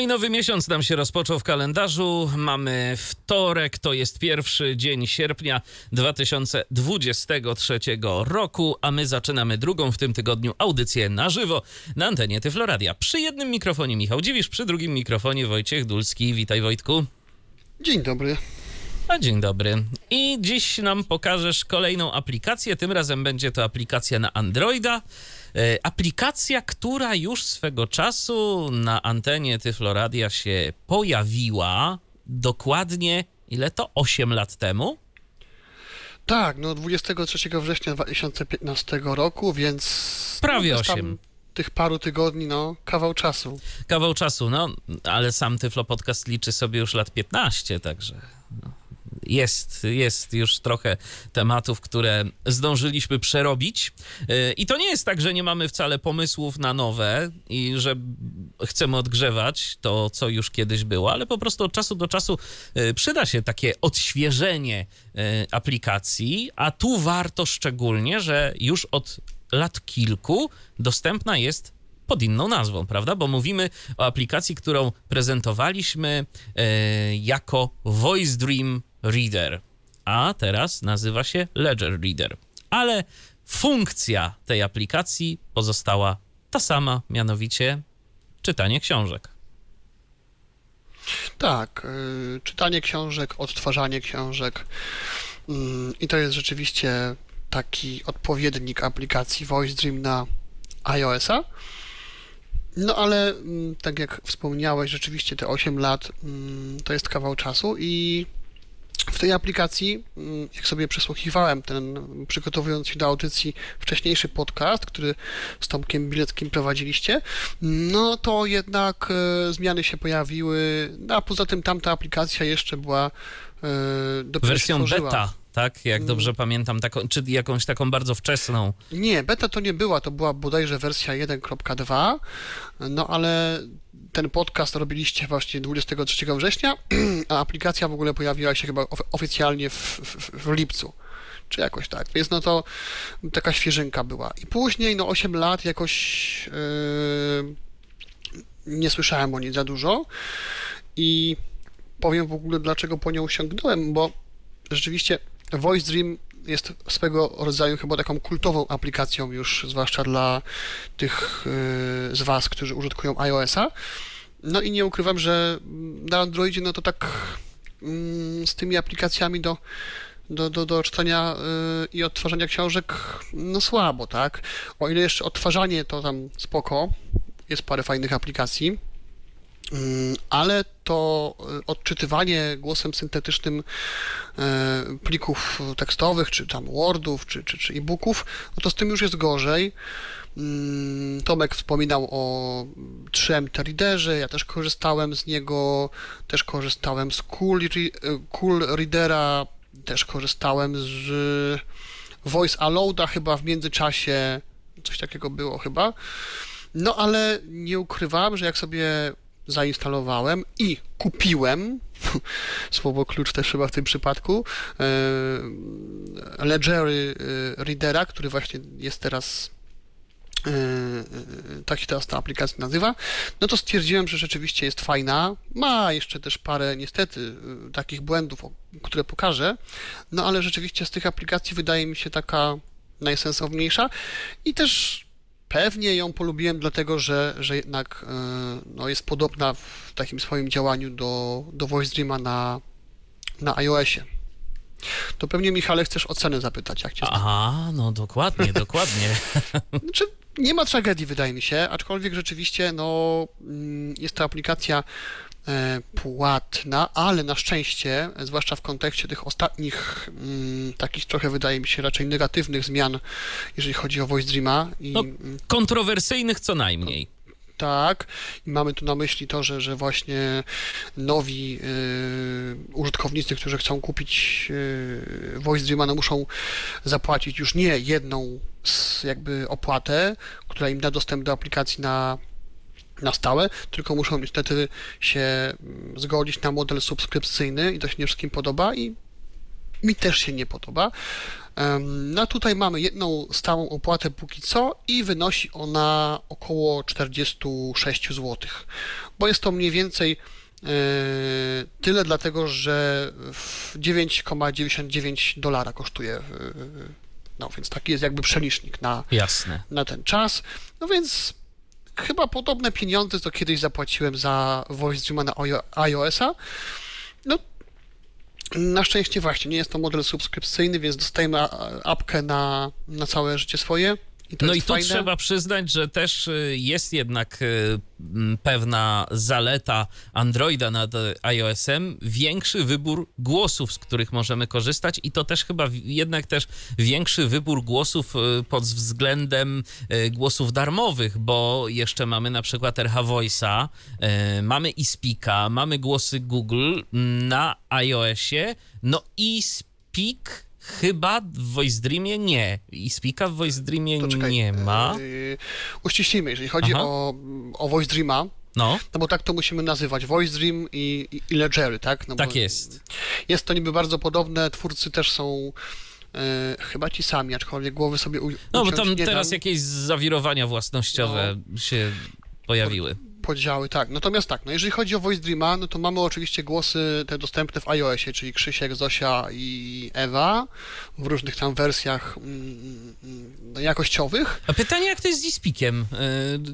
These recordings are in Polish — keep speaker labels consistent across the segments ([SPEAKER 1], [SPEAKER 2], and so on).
[SPEAKER 1] I nowy miesiąc nam się rozpoczął w kalendarzu. Mamy wtorek, to jest pierwszy dzień sierpnia 2023 roku, a my zaczynamy drugą w tym tygodniu audycję na żywo na antenie Tyfloradia. Przy jednym mikrofonie Michał Dziwisz, przy drugim mikrofonie Wojciech Dulski. Witaj Wojtku.
[SPEAKER 2] Dzień dobry.
[SPEAKER 1] A dzień dobry. I dziś nam pokażesz kolejną aplikację. Tym razem będzie to aplikacja na Androida. E, Aplikacja, która już swego czasu na antenie Tyfloradia się pojawiła. Dokładnie ile to? 8 lat temu?
[SPEAKER 2] Tak, no 23 września 2015 roku, więc.
[SPEAKER 1] Prawie
[SPEAKER 2] no, bez tam
[SPEAKER 1] 8.
[SPEAKER 2] Tych paru tygodni, no, kawał czasu.
[SPEAKER 1] Kawał czasu, no, ale sam Tyflo Podcast liczy sobie już lat 15, także no, jest, jest już trochę tematów, które zdążyliśmy przerobić. Yy, I to nie jest tak, że nie mamy wcale pomysłów na nowe i że chcemy odgrzewać to, co już kiedyś było, ale po prostu od czasu do czasu yy, przyda się takie odświeżenie yy, aplikacji, a tu warto szczególnie, że już od lat kilku dostępna jest pod inną nazwą, prawda? Bo mówimy o aplikacji, którą prezentowaliśmy e, jako Voice Dream Reader, a teraz nazywa się Ledger Reader. Ale funkcja tej aplikacji pozostała ta sama, mianowicie czytanie książek.
[SPEAKER 2] Tak, y, czytanie książek, odtwarzanie książek. Mm, I to jest rzeczywiście taki odpowiednik aplikacji Voice Dream na iOS-a. No ale mm, tak jak wspomniałeś, rzeczywiście te 8 lat mm, to jest kawał czasu i w tej aplikacji, mm, jak sobie przesłuchiwałem ten, przygotowując się do audycji, wcześniejszy podcast, który z Tomkiem Bileckim prowadziliście, no to jednak e, zmiany się pojawiły, no, a poza tym tamta aplikacja jeszcze była e, dopiero
[SPEAKER 1] Wersją beta, tak? Jak dobrze pamiętam, taką, czy jakąś taką bardzo wczesną.
[SPEAKER 2] Nie, beta to nie była, to była bodajże wersja 1.2, no ale ten podcast robiliście właśnie 23 września, a aplikacja w ogóle pojawiła się chyba of- oficjalnie w, w, w lipcu, czy jakoś tak, więc no to taka świeżynka była. I później, no 8 lat jakoś yy, nie słyszałem o niej za dużo. I powiem w ogóle dlaczego po nią sięgnąłem, bo rzeczywiście Voice Dream jest swego rodzaju chyba taką kultową aplikacją już, zwłaszcza dla tych yy, z Was, którzy użytkują iOS-a. No i nie ukrywam, że na Androidzie no to tak mm, z tymi aplikacjami do, do, do, do czytania yy, i odtwarzania książek no słabo, tak? O ile jeszcze odtwarzanie to tam spoko, jest parę fajnych aplikacji, ale to y, odczytywanie głosem syntetycznym y, plików tekstowych, czy tam Wordów, czy, czy, czy e-booków, no to z tym już jest gorzej. Mm, Tomek wspominał o 3MT Readerze, ja też korzystałem z niego, też korzystałem z Cool, y, cool Readera, też korzystałem z Voice Aloada chyba w międzyczasie, coś takiego było chyba. No ale nie ukrywam, że jak sobie zainstalowałem i kupiłem, słowo klucz też chyba w tym przypadku, e, Ledgery e, Readera, który właśnie jest teraz e, tak się teraz ta aplikacja nazywa, no to stwierdziłem, że rzeczywiście jest fajna. Ma jeszcze też parę niestety takich błędów, które pokażę, no ale rzeczywiście z tych aplikacji wydaje mi się taka najsensowniejsza. I też pewnie ją polubiłem dlatego, że, że jednak e, no, jest podobna w takim swoim działaniu do, do Voice Dreama na, na iOSie. To pewnie, Michale, chcesz ocenę zapytać, jak cię
[SPEAKER 1] Aha, no dokładnie, dokładnie.
[SPEAKER 2] Znaczy, nie ma tragedii, wydaje mi się, aczkolwiek rzeczywiście no, mm, jest to aplikacja płatna, ale na szczęście, e, zwłaszcza w kontekście tych ostatnich mm, takich trochę, wydaje mi się, raczej negatywnych zmian, jeżeli chodzi o Voice Dreama i
[SPEAKER 1] No, kontrowersyjnych co najmniej.
[SPEAKER 2] Tak, i mamy tu na myśli to, że, że właśnie nowi y, użytkownicy, którzy chcą kupić y, Voice Dreama, no muszą zapłacić już nie jedną z, jakby opłatę, która im da dostęp do aplikacji na, na stałe, tylko muszą niestety się mm, zgodzić na model subskrypcyjny i to się nie wszystkim podoba i mi też się nie podoba. No tutaj mamy jedną stałą opłatę póki co i wynosi ona około 46 zł, bo jest to mniej więcej e, tyle, dlatego że w 9,99 dolara kosztuje. e, No więc taki jest jakby przelicznik na,
[SPEAKER 1] Jasne.
[SPEAKER 2] na ten czas. No więc chyba podobne pieniądze, co kiedyś zapłaciłem za Voice Dreama na iO- iOS-a. No, na szczęście właśnie nie jest to model subskrypcyjny, więc dostajemy apkę na, na całe życie swoje. I
[SPEAKER 1] No i tu
[SPEAKER 2] fajne.
[SPEAKER 1] trzeba przyznać, że też y, jest jednak y, pewna zaleta Androida nad y, iOS-em, większy wybór głosów, z których możemy korzystać i to też chyba jednak też większy wybór głosów pod względem głosów darmowych, bo jeszcze mamy na przykład RH Voice'a, mamy iSpeaka, mamy głosy Google na iOSie, no i Speak Chyba w Voice Dreamie nie. I Speaka w Voice Dreamie
[SPEAKER 2] czekaj,
[SPEAKER 1] nie ma.
[SPEAKER 2] Yy, uściślimy, jeżeli chodzi
[SPEAKER 1] Aha.
[SPEAKER 2] o, o Voice Dreama,
[SPEAKER 1] No,
[SPEAKER 2] no bo tak to musimy nazywać, Voice Dream i, i, i Ledgery, tak? No
[SPEAKER 1] tak jest.
[SPEAKER 2] Jest to niby bardzo podobne, twórcy też są e, chyba ci sami, aczkolwiek głowy sobie u,
[SPEAKER 1] No bo tam teraz jakieś zawirowania własnościowe się pojawiły.
[SPEAKER 2] Podziały, tak. Natomiast tak, no jeżeli chodzi o Voice Dreama, no to mamy oczywiście głosy te dostępne w iOSie, czyli Krzysiek, Zosia i Ewa w różnych tam wersjach mm, mm, no, jakościowych.
[SPEAKER 1] A pytanie, jak to jest z iSpeakiem?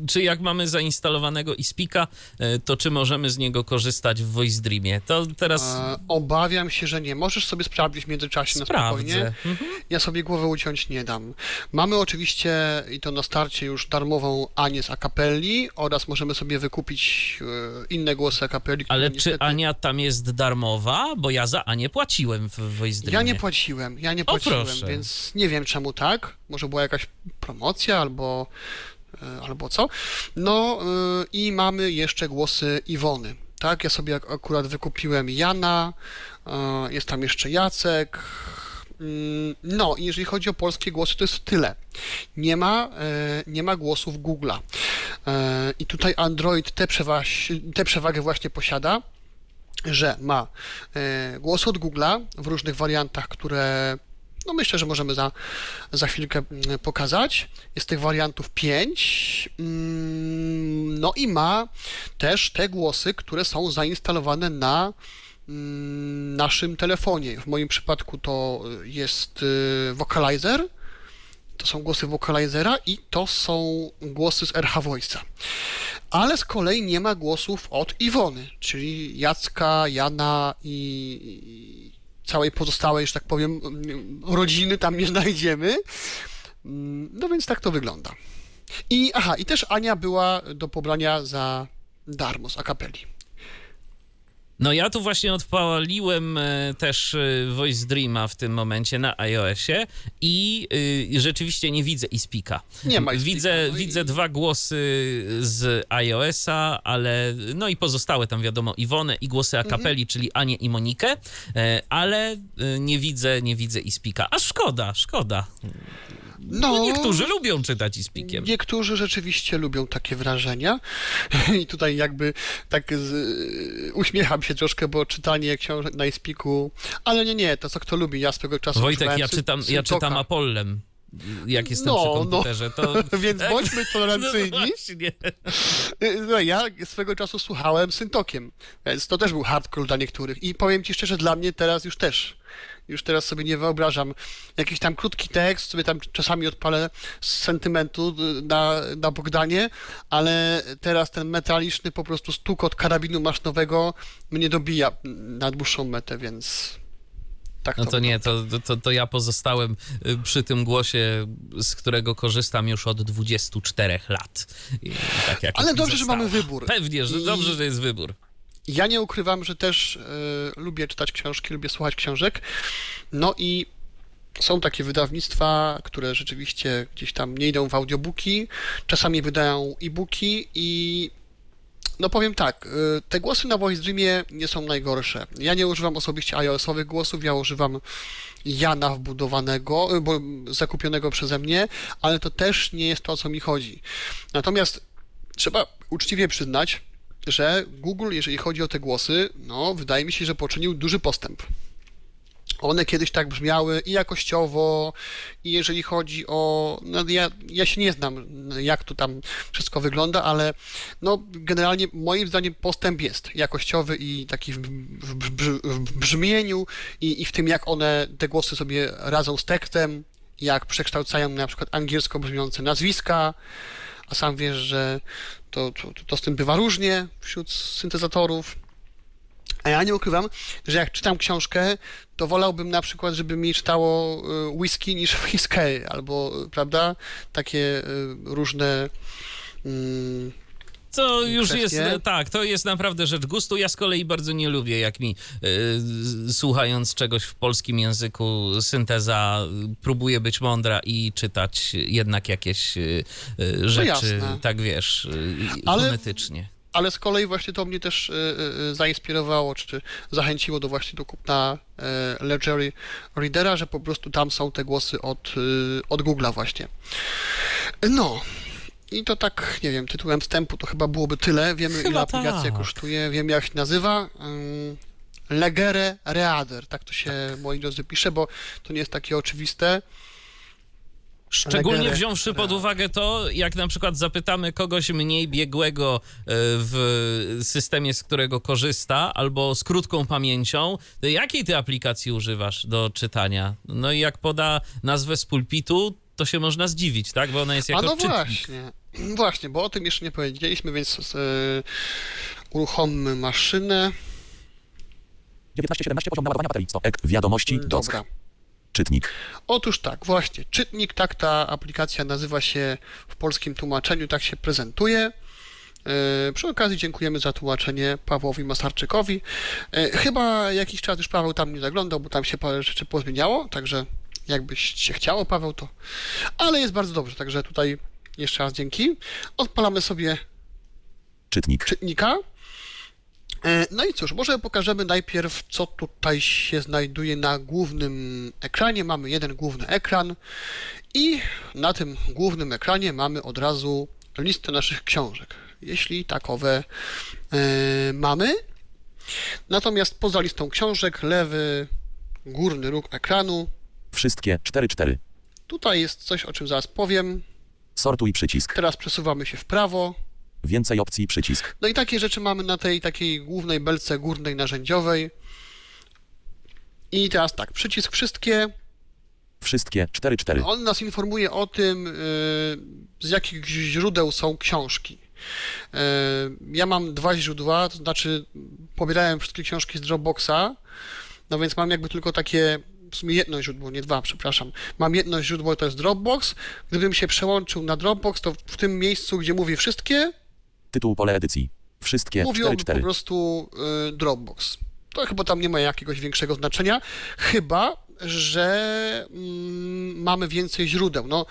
[SPEAKER 1] Y, Czy jak mamy zainstalowanego iSpeaka, y, to czy możemy z niego korzystać w Voice Dreamie? To teraz
[SPEAKER 2] E, obawiam się, że nie. Możesz sobie sprawdzić w międzyczasie na spokojnie.
[SPEAKER 1] sprawdzę. Mhm.
[SPEAKER 2] Ja sobie głowę uciąć nie dam. Mamy oczywiście, i to na starcie już darmową Anię z Acapelli oraz możemy sobie wykupić e, inne głosy które
[SPEAKER 1] Ale
[SPEAKER 2] niestety...
[SPEAKER 1] czy Ania tam jest darmowa? Bo ja za Anię płaciłem w Voice Dreamie.
[SPEAKER 2] Ja nie płaciłem, ja nie płaciłem, więc nie wiem czemu tak. Może była jakaś promocja albo, e, albo co. No e, i mamy jeszcze głosy Iwony. Tak, ja sobie ak- akurat wykupiłem Jana, jest tam jeszcze Jacek. Mm, No, jeżeli chodzi o polskie głosy, to jest tyle. Nie ma, e, nie ma głosów Google'a. E, I tutaj Android tę tę przewagę właśnie posiada że ma e, głos od Google'a w różnych wariantach, które no myślę, że możemy za, za chwilkę mm, pokazać. Jest tych wariantów pięć. Mm, No i ma też te głosy, które są zainstalowane na naszym telefonie. W moim przypadku to jest y, Vocalizer, to są głosy Vocalizera i to są głosy z RH Voice'a. Ale z kolei nie ma głosów od Iwony, czyli Jacka, Jana i, całej pozostałej, że tak powiem, mm, rodziny tam nie znajdziemy. Mm, No więc tak to wygląda. I aha, i też Ania była do pobrania za darmo z akapeli.
[SPEAKER 1] No ja tu właśnie odpaliłem e, też e, Voice Dreama w tym momencie na iOSie i y, rzeczywiście nie widzę iSpeaka.
[SPEAKER 2] Nie ma iSpeaka,
[SPEAKER 1] Widzę,
[SPEAKER 2] no i-
[SPEAKER 1] widzę dwa głosy z iOSa, ale no i pozostałe tam wiadomo Iwonę i głosy
[SPEAKER 2] Mhm.
[SPEAKER 1] akapeli, czyli Anię i Monikę, e, ale nie widzę, nie widzę iSpeaka. A szkoda, szkoda. No, niektórzy lubią czytać iSpeakiem.
[SPEAKER 2] Niektórzy rzeczywiście lubią takie wrażenia i tutaj jakby tak z, uśmiecham się troszkę, bo czytanie książek na Ispiku, ale nie, nie, to co kto lubi, ja swego czasu
[SPEAKER 1] Wojtek, ja czytam, ja czytam Apollem. Jak jestem
[SPEAKER 2] No,
[SPEAKER 1] przy
[SPEAKER 2] no.
[SPEAKER 1] komputerze, to...
[SPEAKER 2] Więc bądźmy tolerancyjni.
[SPEAKER 1] No właśnie.
[SPEAKER 2] No, ja swego czasu słuchałem Syntokiem, więc to też był hardcore dla niektórych i powiem Ci szczerze, dla mnie teraz już też. Już teraz sobie nie wyobrażam. Jakiś tam krótki tekst, sobie tam czasami odpalę z sentymentu y, na, na Bogdanie, ale teraz ten metaliczny po prostu stukot karabinu maszynowego mnie dobija na dłuższą metę, więc tak
[SPEAKER 1] No
[SPEAKER 2] to
[SPEAKER 1] nie, to, to, to ja pozostałem y, przy tym głosie, z którego korzystam już od 24 lat. I tak jak
[SPEAKER 2] Ale dobrze, że mamy wybór.
[SPEAKER 1] Pewnie, że
[SPEAKER 2] I-
[SPEAKER 1] dobrze, że jest wybór.
[SPEAKER 2] Ja nie ukrywam, że też e, lubię czytać książki, lubię słuchać książek. No i Są takie wydawnictwa, które rzeczywiście gdzieś tam nie idą w audiobooki, czasami wydają e-booki i no powiem tak, y, te głosy na Voice Dreamie nie są najgorsze. Ja nie używam osobiście iOS-owych głosów, ja używam Jana wbudowanego, y, bo zakupionego przeze mnie, ale to też nie jest to, o co mi chodzi. Natomiast trzeba uczciwie przyznać, że Google, jeżeli chodzi o te głosy, no wydaje mi się, że poczynił duży postęp. One kiedyś tak brzmiały i jakościowo, i jeżeli chodzi o. No ja, ja się nie znam, jak to tam wszystko wygląda, ale no, generalnie moim zdaniem postęp jest jakościowy i taki w, w, w brzmieniu, i, i w tym, jak one te głosy sobie radzą z tekstem, jak przekształcają na przykład angielsko brzmiące nazwiska, a sam wiesz, że to, to, to z tym bywa różnie wśród syntezatorów. A ja nie ukrywam, że jak czytam książkę, to wolałbym na przykład, żeby mi czytało y, whisky niż whisky, albo, prawda, takie y, różne.
[SPEAKER 1] Mm, to już kwestie. jest, tak, to jest naprawdę rzecz gustu. Ja z kolei bardzo nie lubię, jak mi y, słuchając czegoś w polskim języku synteza próbuje być mądra i czytać jednak jakieś y, rzeczy, tak wiesz, Ale... fonetycznie
[SPEAKER 2] ale z kolei właśnie to mnie też zainspirowało, czy zachęciło do właśnie do kupna y, Ledger Readera, że po prostu tam są te głosy od, od Google'a właśnie. No, i to tak, nie wiem, tytułem wstępu to chyba byłoby tyle. Wiemy, chyba ile aplikacja tak. kosztuje, wiemy, jak się nazywa. Legere Reader, tak to się, moi drodzy, pisze, bo to nie jest takie oczywiste.
[SPEAKER 1] Szczególnie wziąwszy pod uwagę to, jak na przykład zapytamy kogoś mniej biegłego e, w systemie, z którego korzysta, albo z krótką pamięcią, jakiej ty aplikacji używasz do czytania? No i jak poda nazwę z pulpitu, to się można zdziwić, tak? Bo ona jest jako
[SPEAKER 2] A no
[SPEAKER 1] czytnik.
[SPEAKER 2] właśnie, właśnie, bo o tym jeszcze nie powiedzieliśmy, więc yy, uruchommy maszynę.
[SPEAKER 3] 1917 poziom naładowania baterii. 100 ek. Wiadomości. Dobra. Czytnik.
[SPEAKER 2] Otóż tak, właśnie, czytnik, tak ta aplikacja nazywa się w polskim tłumaczeniu, tak się prezentuje. E, przy okazji dziękujemy za tłumaczenie Pawłowi Masarczykowi. E, chyba jakiś czas już Paweł tam nie zaglądał, bo tam się parę rzeczy pozmieniało, także jakbyś się chciało, Paweł, to... Ale jest bardzo dobrze, także tutaj jeszcze raz dzięki. Odpalamy sobie
[SPEAKER 3] czytnik.
[SPEAKER 2] czytnika. E, no i cóż, może pokażemy najpierw, co tutaj się znajduje na głównym ekranie. Mamy jeden główny ekran i na tym głównym ekranie mamy od razu listę naszych książek, jeśli takowe yy, mamy. Natomiast poza listą książek, lewy górny róg ekranu.
[SPEAKER 3] Wszystkie 4-4.
[SPEAKER 2] Tutaj jest coś, o czym zaraz powiem.
[SPEAKER 3] Sortuj przycisk.
[SPEAKER 2] Teraz przesuwamy się w prawo.
[SPEAKER 3] Więcej opcji przycisk.
[SPEAKER 2] No i takie rzeczy mamy na tej takiej głównej belce górnej narzędziowej. I teraz tak, przycisk wszystkie.
[SPEAKER 3] Wszystkie 4-4.
[SPEAKER 2] On nas informuje o tym, yy, z jakich źródeł są książki. Yy, ja mam dwa źródła, to znaczy pobierałem wszystkie książki z Dropboxa, no więc mam jakby tylko takie w sumie jedno źródło, nie dwa, przepraszam. Mam jedno źródło, to jest Dropbox. Gdybym się przełączył na Dropbox, to w tym miejscu, gdzie mówię wszystkie,
[SPEAKER 3] Tytuł pole edycji. Wszystkie
[SPEAKER 2] Mówiłoby
[SPEAKER 3] 4,
[SPEAKER 2] po prostu y, Dropbox. To chyba tam nie ma jakiegoś większego znaczenia, chyba, że mm, mamy więcej źródeł. No,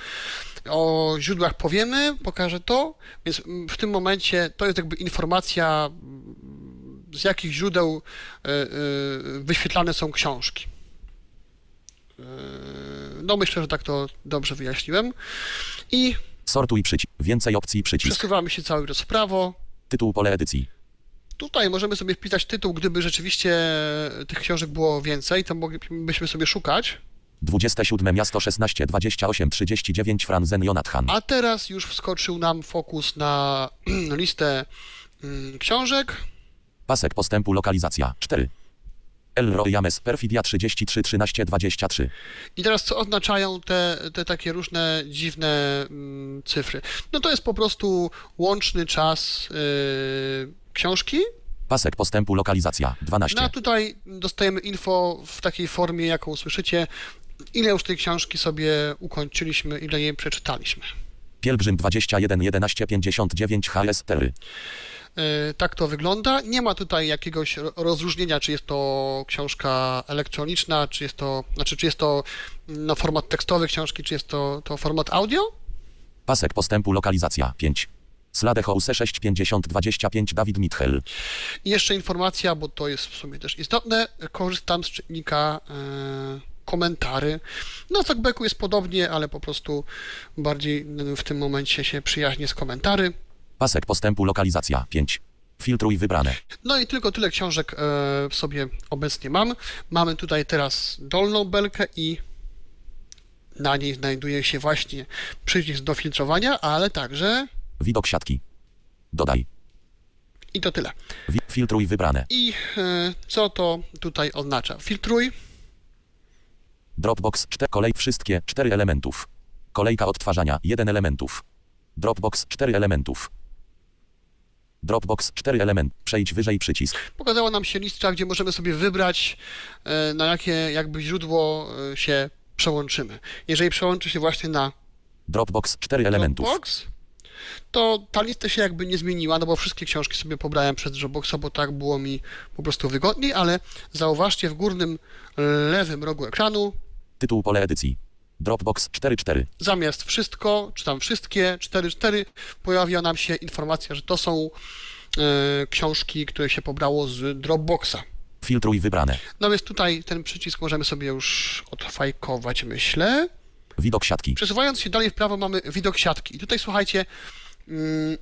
[SPEAKER 2] o źródłach powiemy, pokażę to, więc mm, w tym momencie to jest jakby informacja, mm, z jakich źródeł y, y, wyświetlane są książki. No myślę, że tak to dobrze wyjaśniłem. I
[SPEAKER 3] Sortuj przycisk. Więcej opcji przycisk.
[SPEAKER 2] Przesuwamy się cały czas w prawo.
[SPEAKER 3] Tytuł pole edycji.
[SPEAKER 2] Tutaj możemy sobie wpisać tytuł, gdyby rzeczywiście tych książek było więcej, to moglibyśmy sobie szukać.
[SPEAKER 3] 27 miasto 16 28 39 Franzen Jonathan.
[SPEAKER 2] A teraz już wskoczył nam fokus na listę mm, książek.
[SPEAKER 3] Pasek postępu lokalizacja 4. Elroy James Perfidia 33 13 23.
[SPEAKER 2] I teraz co oznaczają te, te takie różne dziwne mm, cyfry? No to jest po prostu łączny czas yy, książki.
[SPEAKER 3] Pasek postępu lokalizacja 12.
[SPEAKER 2] No a tutaj dostajemy info w takiej formie, jaką słyszycie, ile już tej książki sobie ukończyliśmy, ile jej przeczytaliśmy.
[SPEAKER 3] Pielgrzym 21 11 59 HS 4.
[SPEAKER 2] E, Tak to wygląda. Nie ma tutaj jakiegoś ro- rozróżnienia, czy jest to książka elektroniczna, czy jest to, znaczy, czy jest to mm, no, format tekstowy książki, czy jest to, to format audio.
[SPEAKER 3] Pasek postępu lokalizacja 5. Slade House 65025 Dawid Mitchell.
[SPEAKER 2] I jeszcze informacja, bo to jest w sumie też istotne, korzystam z czytnika e, komentary. Na Talkbacku jest podobnie, ale po prostu bardziej w tym momencie się przyjaźnię z komentary.
[SPEAKER 3] Pasek postępu lokalizacja 5. Filtruj wybrane.
[SPEAKER 2] No i tylko tyle książek e, sobie obecnie mam. Mamy tutaj teraz dolną belkę i na niej znajduje się właśnie przycisk do filtrowania, ale także
[SPEAKER 3] Widok siatki. Dodaj.
[SPEAKER 2] i to tyle.
[SPEAKER 3] Filtruj wybrane.
[SPEAKER 2] I e, co to tutaj oznacza? Filtruj,
[SPEAKER 3] Dropbox 4. Kolej wszystkie 4 elementów. Kolejka odtwarzania 1 elementów. Dropbox 4 elementów. Dropbox 4 element. Przejdź wyżej przycisk.
[SPEAKER 2] pokazała nam się lista, gdzie możemy sobie wybrać, e, na jakie jakby źródło e, się przełączymy. Jeżeli przełączy się właśnie na
[SPEAKER 3] Dropbox 4 elementów.
[SPEAKER 2] Dropbox, to ta lista się jakby nie zmieniła, no bo wszystkie książki sobie pobrałem przez Dropboxa, bo tak było mi po prostu wygodniej, ale zauważcie w górnym lewym rogu ekranu
[SPEAKER 3] Tytuł pole edycji. Dropbox 4.4.
[SPEAKER 2] zamiast wszystko, czy tam wszystkie 4.4 pojawia nam się informacja, że to są e, książki, które się pobrało z Dropboxa.
[SPEAKER 3] Filtruj wybrane.
[SPEAKER 2] No więc tutaj ten przycisk możemy sobie już odfajkować, myślę.
[SPEAKER 3] Widok siatki.
[SPEAKER 2] Przesuwając się dalej w prawo mamy widok siatki. I tutaj słuchajcie, mm,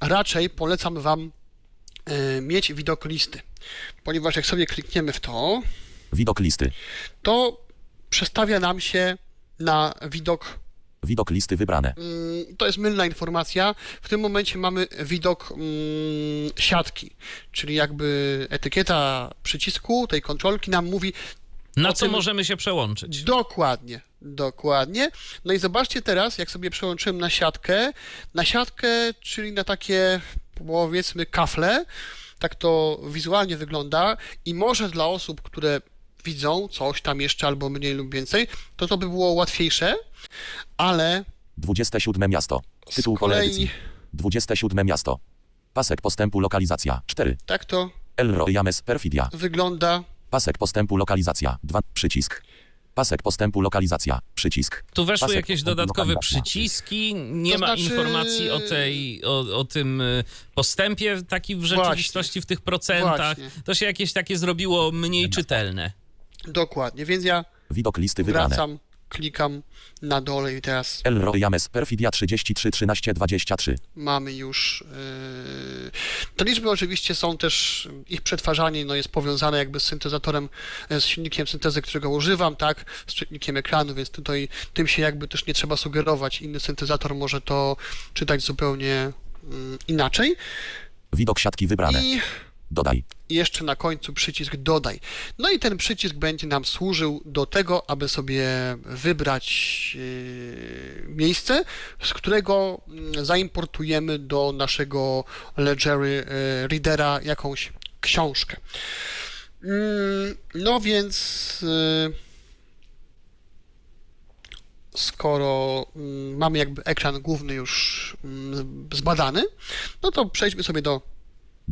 [SPEAKER 2] raczej polecam Wam e, mieć widok listy, ponieważ jak sobie klikniemy w to,
[SPEAKER 3] Widok listy.
[SPEAKER 2] to przestawia nam się na widok
[SPEAKER 3] Widok listy wybrane.
[SPEAKER 2] Mm, to jest mylna informacja. W tym momencie mamy widok mm, siatki, czyli jakby etykieta przycisku tej kontrolki nam mówi
[SPEAKER 1] Na co
[SPEAKER 2] tym-
[SPEAKER 1] możemy się przełączyć?
[SPEAKER 2] dokładnie, dokładnie. No i zobaczcie teraz, jak sobie przełączyłem na siatkę, na siatkę, czyli na takie powiedzmy kafle, tak to wizualnie wygląda i może dla osób, które widzą coś tam jeszcze albo mniej lub więcej, to to by było łatwiejsze, ale
[SPEAKER 3] 27 miasto. Tytuł
[SPEAKER 2] kolei-
[SPEAKER 3] edycji. 27 miasto. Pasek postępu lokalizacja 4.
[SPEAKER 2] tak to
[SPEAKER 3] Elroy James Perfidia.
[SPEAKER 2] wygląda
[SPEAKER 3] Pasek postępu lokalizacja 2. Przycisk. Pasek postępu lokalizacja. Przycisk.
[SPEAKER 1] Tu weszły
[SPEAKER 3] Pasek
[SPEAKER 1] jakieś dodatkowe przyciski, nie
[SPEAKER 2] To
[SPEAKER 1] ma
[SPEAKER 2] znaczy-
[SPEAKER 1] informacji o tej, o, o tym y, postępie taki w rzeczywistości, w tych procentach.
[SPEAKER 2] Właśnie.
[SPEAKER 1] To się jakieś takie zrobiło mniej czytelne.
[SPEAKER 2] Dokładnie, więc ja
[SPEAKER 3] Widok listy wybrane.
[SPEAKER 2] wracam, klikam na dole i teraz
[SPEAKER 3] Elroy James Perfidia 33 13 23.
[SPEAKER 2] mamy już. Yy... Te liczby oczywiście są też, ich przetwarzanie no, jest powiązane jakby z syntezatorem, e, z silnikiem syntezy, którego używam, tak, z czytnikiem ekranu, więc tutaj tym się jakby też nie trzeba sugerować. Inny syntezator może to czytać zupełnie mm, inaczej.
[SPEAKER 3] Widok siatki wybrane.
[SPEAKER 2] I
[SPEAKER 3] Dodaj.
[SPEAKER 2] i jeszcze na końcu przycisk dodaj. No i ten przycisk będzie nam służył do tego, aby sobie wybrać yy, miejsce, z którego mm, zaimportujemy do naszego Ledgery yy, Readera jakąś książkę. Mm, No więc yy, skoro mm, mamy jakby ekran główny już zbadany, no to przejdźmy sobie do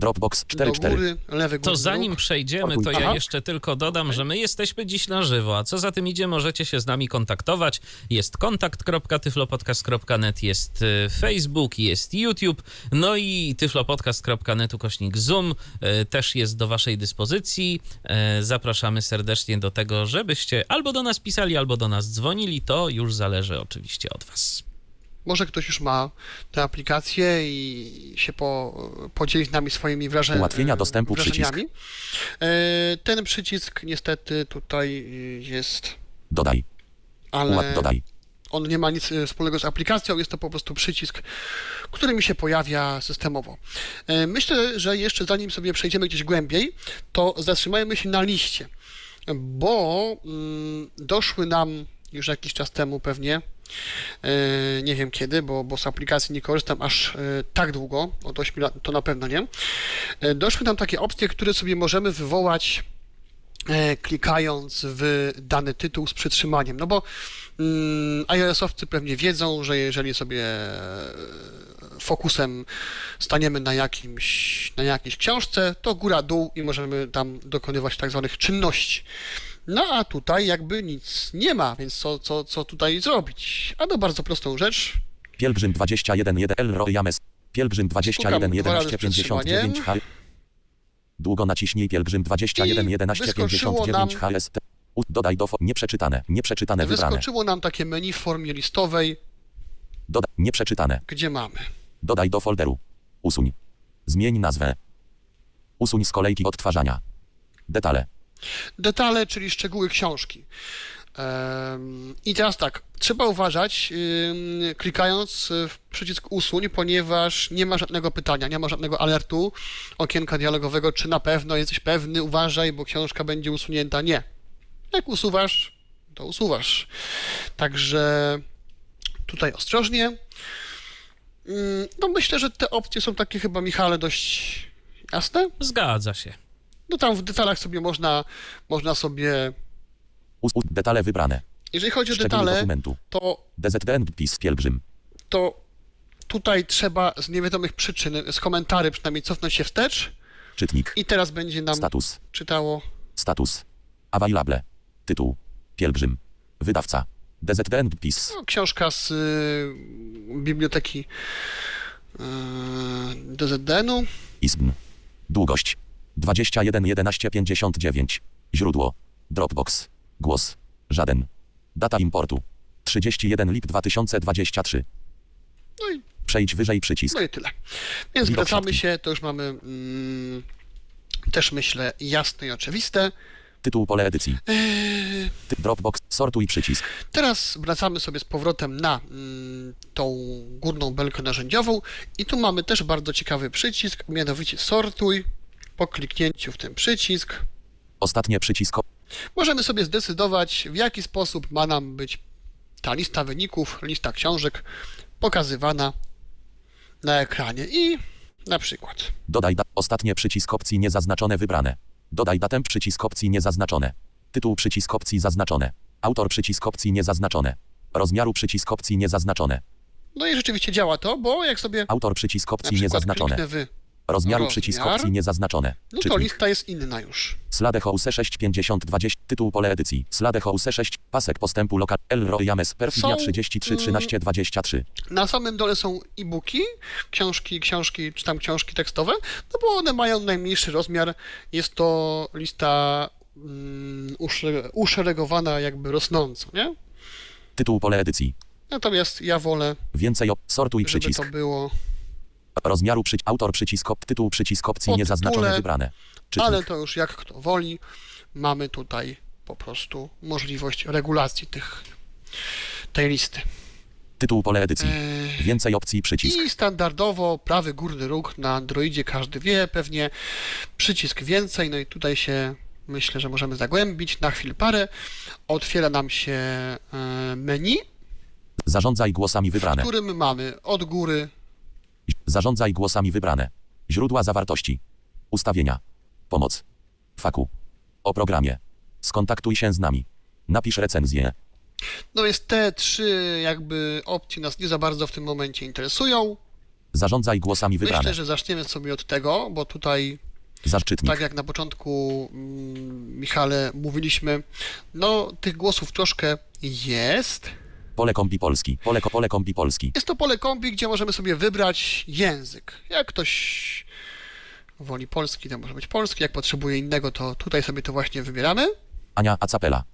[SPEAKER 3] Dropbox
[SPEAKER 2] do
[SPEAKER 3] 4.4.
[SPEAKER 2] góry, lewy
[SPEAKER 1] To zanim przejdziemy, to ja jeszcze tylko dodam, że my jesteśmy dziś na żywo, a co za tym idzie, możecie się z nami kontaktować. Jest kontakt.tyflopodcast.net, jest y, Facebook, jest YouTube, no i tyflopodcast.net ukośnik Zoom y, też jest do waszej dyspozycji. Y, Zapraszamy serdecznie do tego, żebyście albo do nas pisali, albo do nas dzwonili. To już zależy oczywiście od was.
[SPEAKER 2] Może ktoś już ma tę aplikację i się po, podzieli z nami swoimi wrażeniami.
[SPEAKER 3] Ułatwienia dostępu
[SPEAKER 2] wrażeniami. E, Ten przycisk niestety tutaj jest,
[SPEAKER 3] Dodaj.
[SPEAKER 2] ale
[SPEAKER 3] Ułat dodaj.
[SPEAKER 2] on nie ma nic e, wspólnego z aplikacją, jest to po prostu przycisk, który mi się pojawia systemowo. E, Myślę, że jeszcze zanim sobie przejdziemy gdzieś głębiej, to zatrzymajmy się na liście, bo mm, doszły nam już jakiś czas temu pewnie, nie wiem kiedy, bo, bo z aplikacji nie korzystam aż e, tak długo, od 8 lat to na pewno nie, e, doszły nam takie opcje, które sobie możemy wywołać e, klikając w dany tytuł z przytrzymaniem. No bo mm, iOS-owcy pewnie wiedzą, że jeżeli sobie e, fokusem staniemy na jakimś, na jakiejś książce, to góra, dół i możemy tam dokonywać tak zwanych czynności. No a tutaj jakby nic nie ma, więc co, co, co tutaj zrobić? A no bardzo prostą rzecz.
[SPEAKER 3] Pielgrzym 21 1 El Roy James. Pielgrzym 21
[SPEAKER 2] Stukam dwa razy
[SPEAKER 3] 11
[SPEAKER 2] z
[SPEAKER 3] 59 H. Długo naciśnij Pielgrzym 21
[SPEAKER 2] I
[SPEAKER 3] 11
[SPEAKER 2] wyskoczyło
[SPEAKER 3] 59
[SPEAKER 2] nam-
[SPEAKER 3] HST. Dodaj do nieprzeczytane, nieprzeczytane wybrane.
[SPEAKER 2] Wyskoczyło nam takie menu w formie listowej,
[SPEAKER 3] Doda nieprzeczytane.
[SPEAKER 2] gdzie mamy
[SPEAKER 3] Dodaj do folderu. Usuń. Zmień nazwę. Usuń z kolejki odtwarzania. Detale.
[SPEAKER 2] Detale, czyli szczegóły książki. I teraz tak, trzeba uważać, klikając w przycisk usuń, ponieważ nie ma żadnego pytania, nie ma żadnego alertu okienka dialogowego, czy na pewno jesteś pewny, uważaj, bo książka będzie usunięta. Nie. Jak usuwasz, to usuwasz. Także tutaj ostrożnie. Ym, No myślę, że te opcje są takie chyba, Michale, dość jasne.
[SPEAKER 1] Zgadza się.
[SPEAKER 2] No tam w detalach sobie można, można sobie,
[SPEAKER 3] detale wybrane.
[SPEAKER 2] jeżeli chodzi o detale,
[SPEAKER 3] dokumentu.
[SPEAKER 2] to,
[SPEAKER 3] DZDN PIS Pielgrzym.
[SPEAKER 2] to tutaj trzeba z niewiadomych przyczyn, z komentarzy przynajmniej cofnąć się wstecz
[SPEAKER 3] Czytnik.
[SPEAKER 2] i teraz będzie nam
[SPEAKER 3] Status.
[SPEAKER 2] czytało
[SPEAKER 3] Status. Available. Tytuł. Pielgrzym. Wydawca. DZDN PIS.
[SPEAKER 2] no, książka z y, biblioteki y, DZDN-u.
[SPEAKER 3] ISBN. Długość. 21 11 59. Źródło. Dropbox. Głos. Żaden. Data importu. 31 lip 2023.
[SPEAKER 2] No i,
[SPEAKER 3] Przejdź wyżej przycisk.
[SPEAKER 2] no i tyle. Więc
[SPEAKER 3] Widok
[SPEAKER 2] wracamy
[SPEAKER 3] szatki.
[SPEAKER 2] się, to już mamy mm, też myślę jasne i oczywiste.
[SPEAKER 3] Tytuł pole edycji.
[SPEAKER 2] Eee,
[SPEAKER 3] Ty Dropbox. Sortuj przycisk.
[SPEAKER 2] Teraz wracamy sobie z powrotem na mm, tą górną belkę narzędziową i tu mamy też bardzo ciekawy przycisk, mianowicie sortuj. Po kliknięciu w ten przycisk
[SPEAKER 3] Ostatnie przycisk.
[SPEAKER 2] możemy sobie zdecydować, w jaki sposób ma nam być ta lista wyników, lista książek pokazywana na ekranie. I na przykład
[SPEAKER 3] Dodaj da- ostatnie przycisk opcji niezaznaczone wybrane. Dodaj datę przycisk opcji niezaznaczone. Tytuł przycisk opcji zaznaczone. Autor przycisk opcji niezaznaczone. Rozmiaru przycisk opcji niezaznaczone.
[SPEAKER 2] No i rzeczywiście działa to, bo jak sobie
[SPEAKER 3] Autor przycisk
[SPEAKER 2] na
[SPEAKER 3] opcji
[SPEAKER 2] przykład
[SPEAKER 3] niezaznaczone.
[SPEAKER 2] kliknę w,
[SPEAKER 3] Rozmiaru
[SPEAKER 2] rozmiar,
[SPEAKER 3] przycisk opcji niezaznaczone.
[SPEAKER 2] no to
[SPEAKER 3] Czytnik.
[SPEAKER 2] lista jest inna już.
[SPEAKER 3] Sladehouse 65020. Tytuł pole edycji. Sladehouse 6. Pasek postępu lokal. El Roy James. Perfidia
[SPEAKER 2] Są,
[SPEAKER 3] 33
[SPEAKER 2] mm,
[SPEAKER 3] 13 23.
[SPEAKER 2] Na samym dole są e-booki, książki, książki, czy tam książki tekstowe, no bo one mają najmniejszy rozmiar. Jest to lista mm, usze- uszeregowana jakby rosnąco, nie?
[SPEAKER 3] Tytuł pole edycji.
[SPEAKER 2] Natomiast ja wolę,
[SPEAKER 3] Więcej op. Sortuj
[SPEAKER 2] żeby
[SPEAKER 3] przycisk.
[SPEAKER 2] to było,
[SPEAKER 3] Rozmiaru przycisk. Autor przycisk. Tytuł przycisk opcji niezaznaczone wybrane. Czytnik.
[SPEAKER 2] ale to już jak kto woli. Mamy tutaj po prostu możliwość regulacji tych, tej listy.
[SPEAKER 3] Tytuł pole edycji.
[SPEAKER 2] Eee,
[SPEAKER 3] Więcej opcji przycisk.
[SPEAKER 2] I standardowo prawy górny róg na Androidzie każdy wie, pewnie przycisk więcej, no i tutaj się myślę, że możemy zagłębić na chwilę parę. Otwiera nam się e, menu,
[SPEAKER 3] Zarządzaj głosami
[SPEAKER 2] w
[SPEAKER 3] wybrane.
[SPEAKER 2] którym mamy od góry
[SPEAKER 3] Zarządzaj głosami wybrane. Źródła zawartości. Ustawienia. Pomoc. Faku. O programie. Skontaktuj się z nami. Napisz recenzję.
[SPEAKER 2] No jest te trzy jakby opcje nas nie za bardzo w tym momencie interesują.
[SPEAKER 3] Zarządzaj głosami wybrane.
[SPEAKER 2] Myślę, że zaczniemy sobie od tego, bo tutaj,
[SPEAKER 3] Zaszczytnik.
[SPEAKER 2] tak jak na początku mm, Michale mówiliśmy, no tych głosów troszkę jest.
[SPEAKER 3] Pole kombi polski. Pole, ko- pole kombi polski.
[SPEAKER 2] Jest to pole kombi, gdzie możemy sobie wybrać język. Jak ktoś woli polski, to może być polski. Jak potrzebuje innego, to tutaj sobie to właśnie wybieramy.
[SPEAKER 3] Ania Acapela.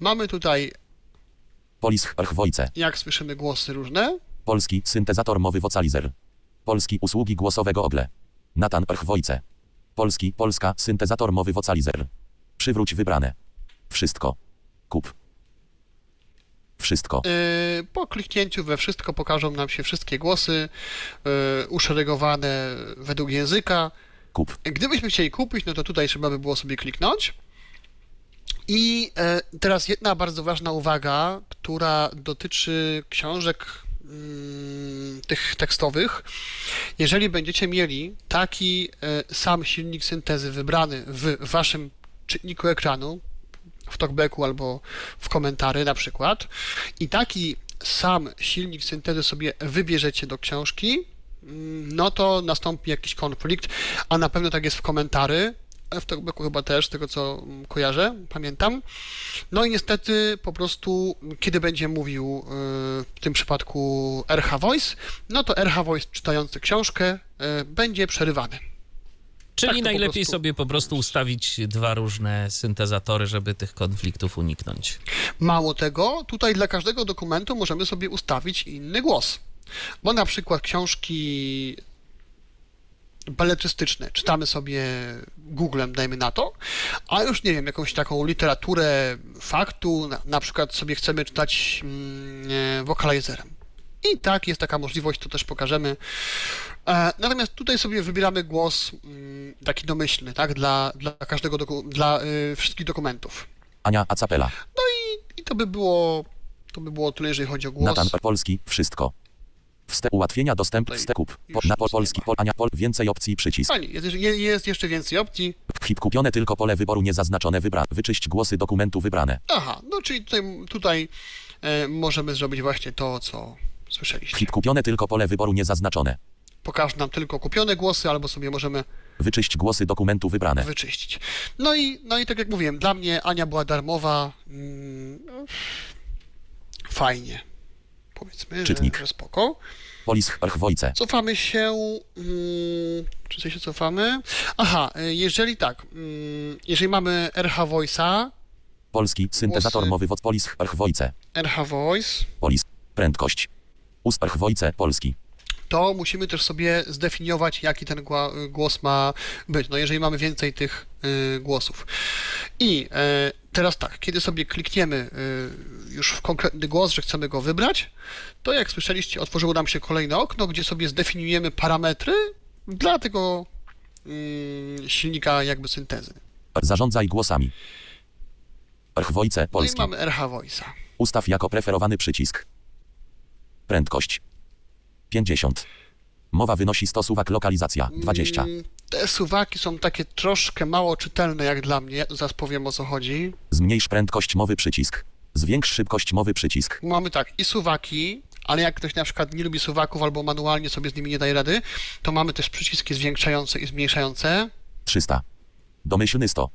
[SPEAKER 2] Mamy tutaj,
[SPEAKER 3] Polis Archwojce.
[SPEAKER 2] jak słyszymy, głosy różne.
[SPEAKER 3] Polski syntezator mowy Vocalizer. Polski usługi głosowego Ogle. Natan Archwojce. Polski, Polska syntezator mowy Vocalizer. Przywróć wybrane. Wszystko. Kup. Wszystko.
[SPEAKER 2] Yy, po kliknięciu we wszystko pokażą nam się wszystkie głosy yy, uszeregowane według języka.
[SPEAKER 3] Kup.
[SPEAKER 2] Gdybyśmy chcieli kupić, no to tutaj trzeba by było sobie kliknąć. I e, teraz jedna bardzo ważna uwaga, która dotyczy książek mm, tych tekstowych. Jeżeli będziecie mieli taki e, sam silnik syntezy wybrany w waszym czytniku ekranu, w talkbacku albo w komentary na przykład, i taki sam silnik syntezy sobie wybierzecie do książki, mm, no to nastąpi jakiś konflikt, a na pewno tak jest w komentarzy. W Talkbacku chyba też, z tego co mm, kojarzę, pamiętam. No i niestety po prostu, kiedy będzie mówił y, w tym przypadku RH Voice, no to RH Voice czytający książkę y, będzie przerywany.
[SPEAKER 1] Czyli
[SPEAKER 2] Tak
[SPEAKER 1] najlepiej
[SPEAKER 2] prostu-
[SPEAKER 1] sobie po prostu ustawić dwa różne syntezatory, żeby tych konfliktów uniknąć.
[SPEAKER 2] Mało tego, tutaj dla każdego dokumentu możemy sobie ustawić inny głos. Bo na przykład książki beletrystyczne czytamy sobie Googlem, dajmy na to, a już nie wiem, jakąś taką literaturę faktu, na, na przykład sobie chcemy czytać mm, e, wokalizerem. I tak, jest taka możliwość, to też pokażemy. E, natomiast tutaj sobie wybieramy głos mm, taki domyślny, tak, dla, dla każdego, doku, dla y, wszystkich dokumentów.
[SPEAKER 3] Ania Acapela.
[SPEAKER 2] I to by było, to by było tyle, jeżeli chodzi o głos.
[SPEAKER 3] Natan Polski. Wszystko. Wste ułatwienia dostępu.
[SPEAKER 2] Tutaj
[SPEAKER 3] Wstekup. Po,
[SPEAKER 2] już
[SPEAKER 3] na
[SPEAKER 2] nic
[SPEAKER 3] pol
[SPEAKER 2] nie
[SPEAKER 3] Polski.
[SPEAKER 2] ma.
[SPEAKER 3] Pol, Ania Pol. Więcej opcji. Przycisk.
[SPEAKER 2] Fajnie, jest, jest, jest jeszcze więcej opcji.
[SPEAKER 3] Hip kupione tylko pole wyboru niezaznaczone wybrane. Wyczyść głosy dokumentu wybrane.
[SPEAKER 2] Aha, no czyli tutaj, tutaj e, możemy zrobić właśnie to, co słyszeliście.
[SPEAKER 3] Hip kupione tylko pole wyboru niezaznaczone.
[SPEAKER 2] Pokaże nam tylko kupione głosy, albo sobie możemy
[SPEAKER 3] Wyczyść głosy dokumentu wybrane.
[SPEAKER 2] wyczyścić. No i, no i tak jak mówiłem, dla mnie Ania była darmowa. Mm, fajnie. Powiedzmy,
[SPEAKER 3] Czytnik.
[SPEAKER 2] że spoko.
[SPEAKER 3] Polis Archwojce.
[SPEAKER 2] Cofamy się. Mm, czy coś się cofamy? Aha, y, jeżeli tak, mm, jeżeli mamy RH Voice'a,
[SPEAKER 3] Polski. Syntezator
[SPEAKER 2] Głosy.
[SPEAKER 3] mowy woc Polis Archwojce.
[SPEAKER 2] RH Voice,
[SPEAKER 3] Polis. Prędkość. Ust Archwojce. Polski.
[SPEAKER 2] To musimy też sobie zdefiniować, jaki ten głos ma być. No jeżeli mamy więcej tych y, głosów. I e, teraz tak, kiedy sobie klikniemy y, już w konkretny głos, że chcemy go wybrać, to jak słyszeliście, otworzyło nam się kolejne okno, gdzie sobie zdefiniujemy parametry dla tego mm, silnika jakby syntezy.
[SPEAKER 3] Zarządzaj głosami. Archwojce.
[SPEAKER 2] No i
[SPEAKER 3] Polski.
[SPEAKER 2] mamy RH Voice'a.
[SPEAKER 3] Ustaw jako preferowany przycisk. Prędkość. 50. Mowa wynosi 100 suwak lokalizacja. 20.
[SPEAKER 2] Mm, Te suwaki są takie troszkę mało czytelne jak dla mnie, zaraz powiem o co chodzi.
[SPEAKER 3] Zmniejsz prędkość mowy przycisk. Zwiększ szybkość mowy przycisk.
[SPEAKER 2] Mamy tak, i suwaki, ale jak ktoś na przykład nie lubi suwaków albo manualnie sobie z nimi nie daje rady, to mamy też przyciski zwiększające i zmniejszające.
[SPEAKER 3] 300. Domyślny 100.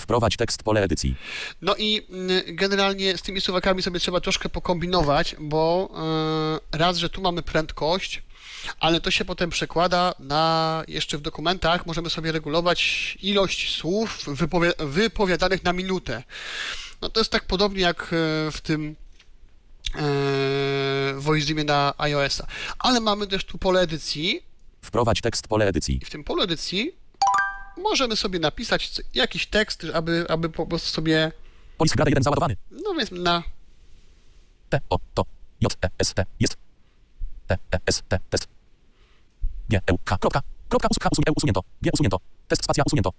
[SPEAKER 3] Wprowadź tekst pole edycji.
[SPEAKER 2] No i mm, generalnie z tymi suwakami sobie trzeba troszkę pokombinować, bo yy, raz, że tu mamy prędkość, ale to się potem przekłada na jeszcze w dokumentach możemy sobie regulować ilość słów wypowie, wypowiadanych na minutę. No to jest tak podobnie jak e, w tym e, VoiceZimie na iOS-a. Ale mamy też tu pole edycji
[SPEAKER 3] Wprowadź tekst pole edycji.
[SPEAKER 2] i w tym polu edycji możemy sobie napisać jakiś tekst, aby, aby po prostu sobie,
[SPEAKER 3] Polis grada 1 załadowany.
[SPEAKER 2] no więc na
[SPEAKER 3] T, O, to, J, E, S, T, jest. T, E, S, T, test. G, E, U, K, kropka, kropka, us, K, usun, E, usunięto. G, usunięto. Test, spacja, usunięto.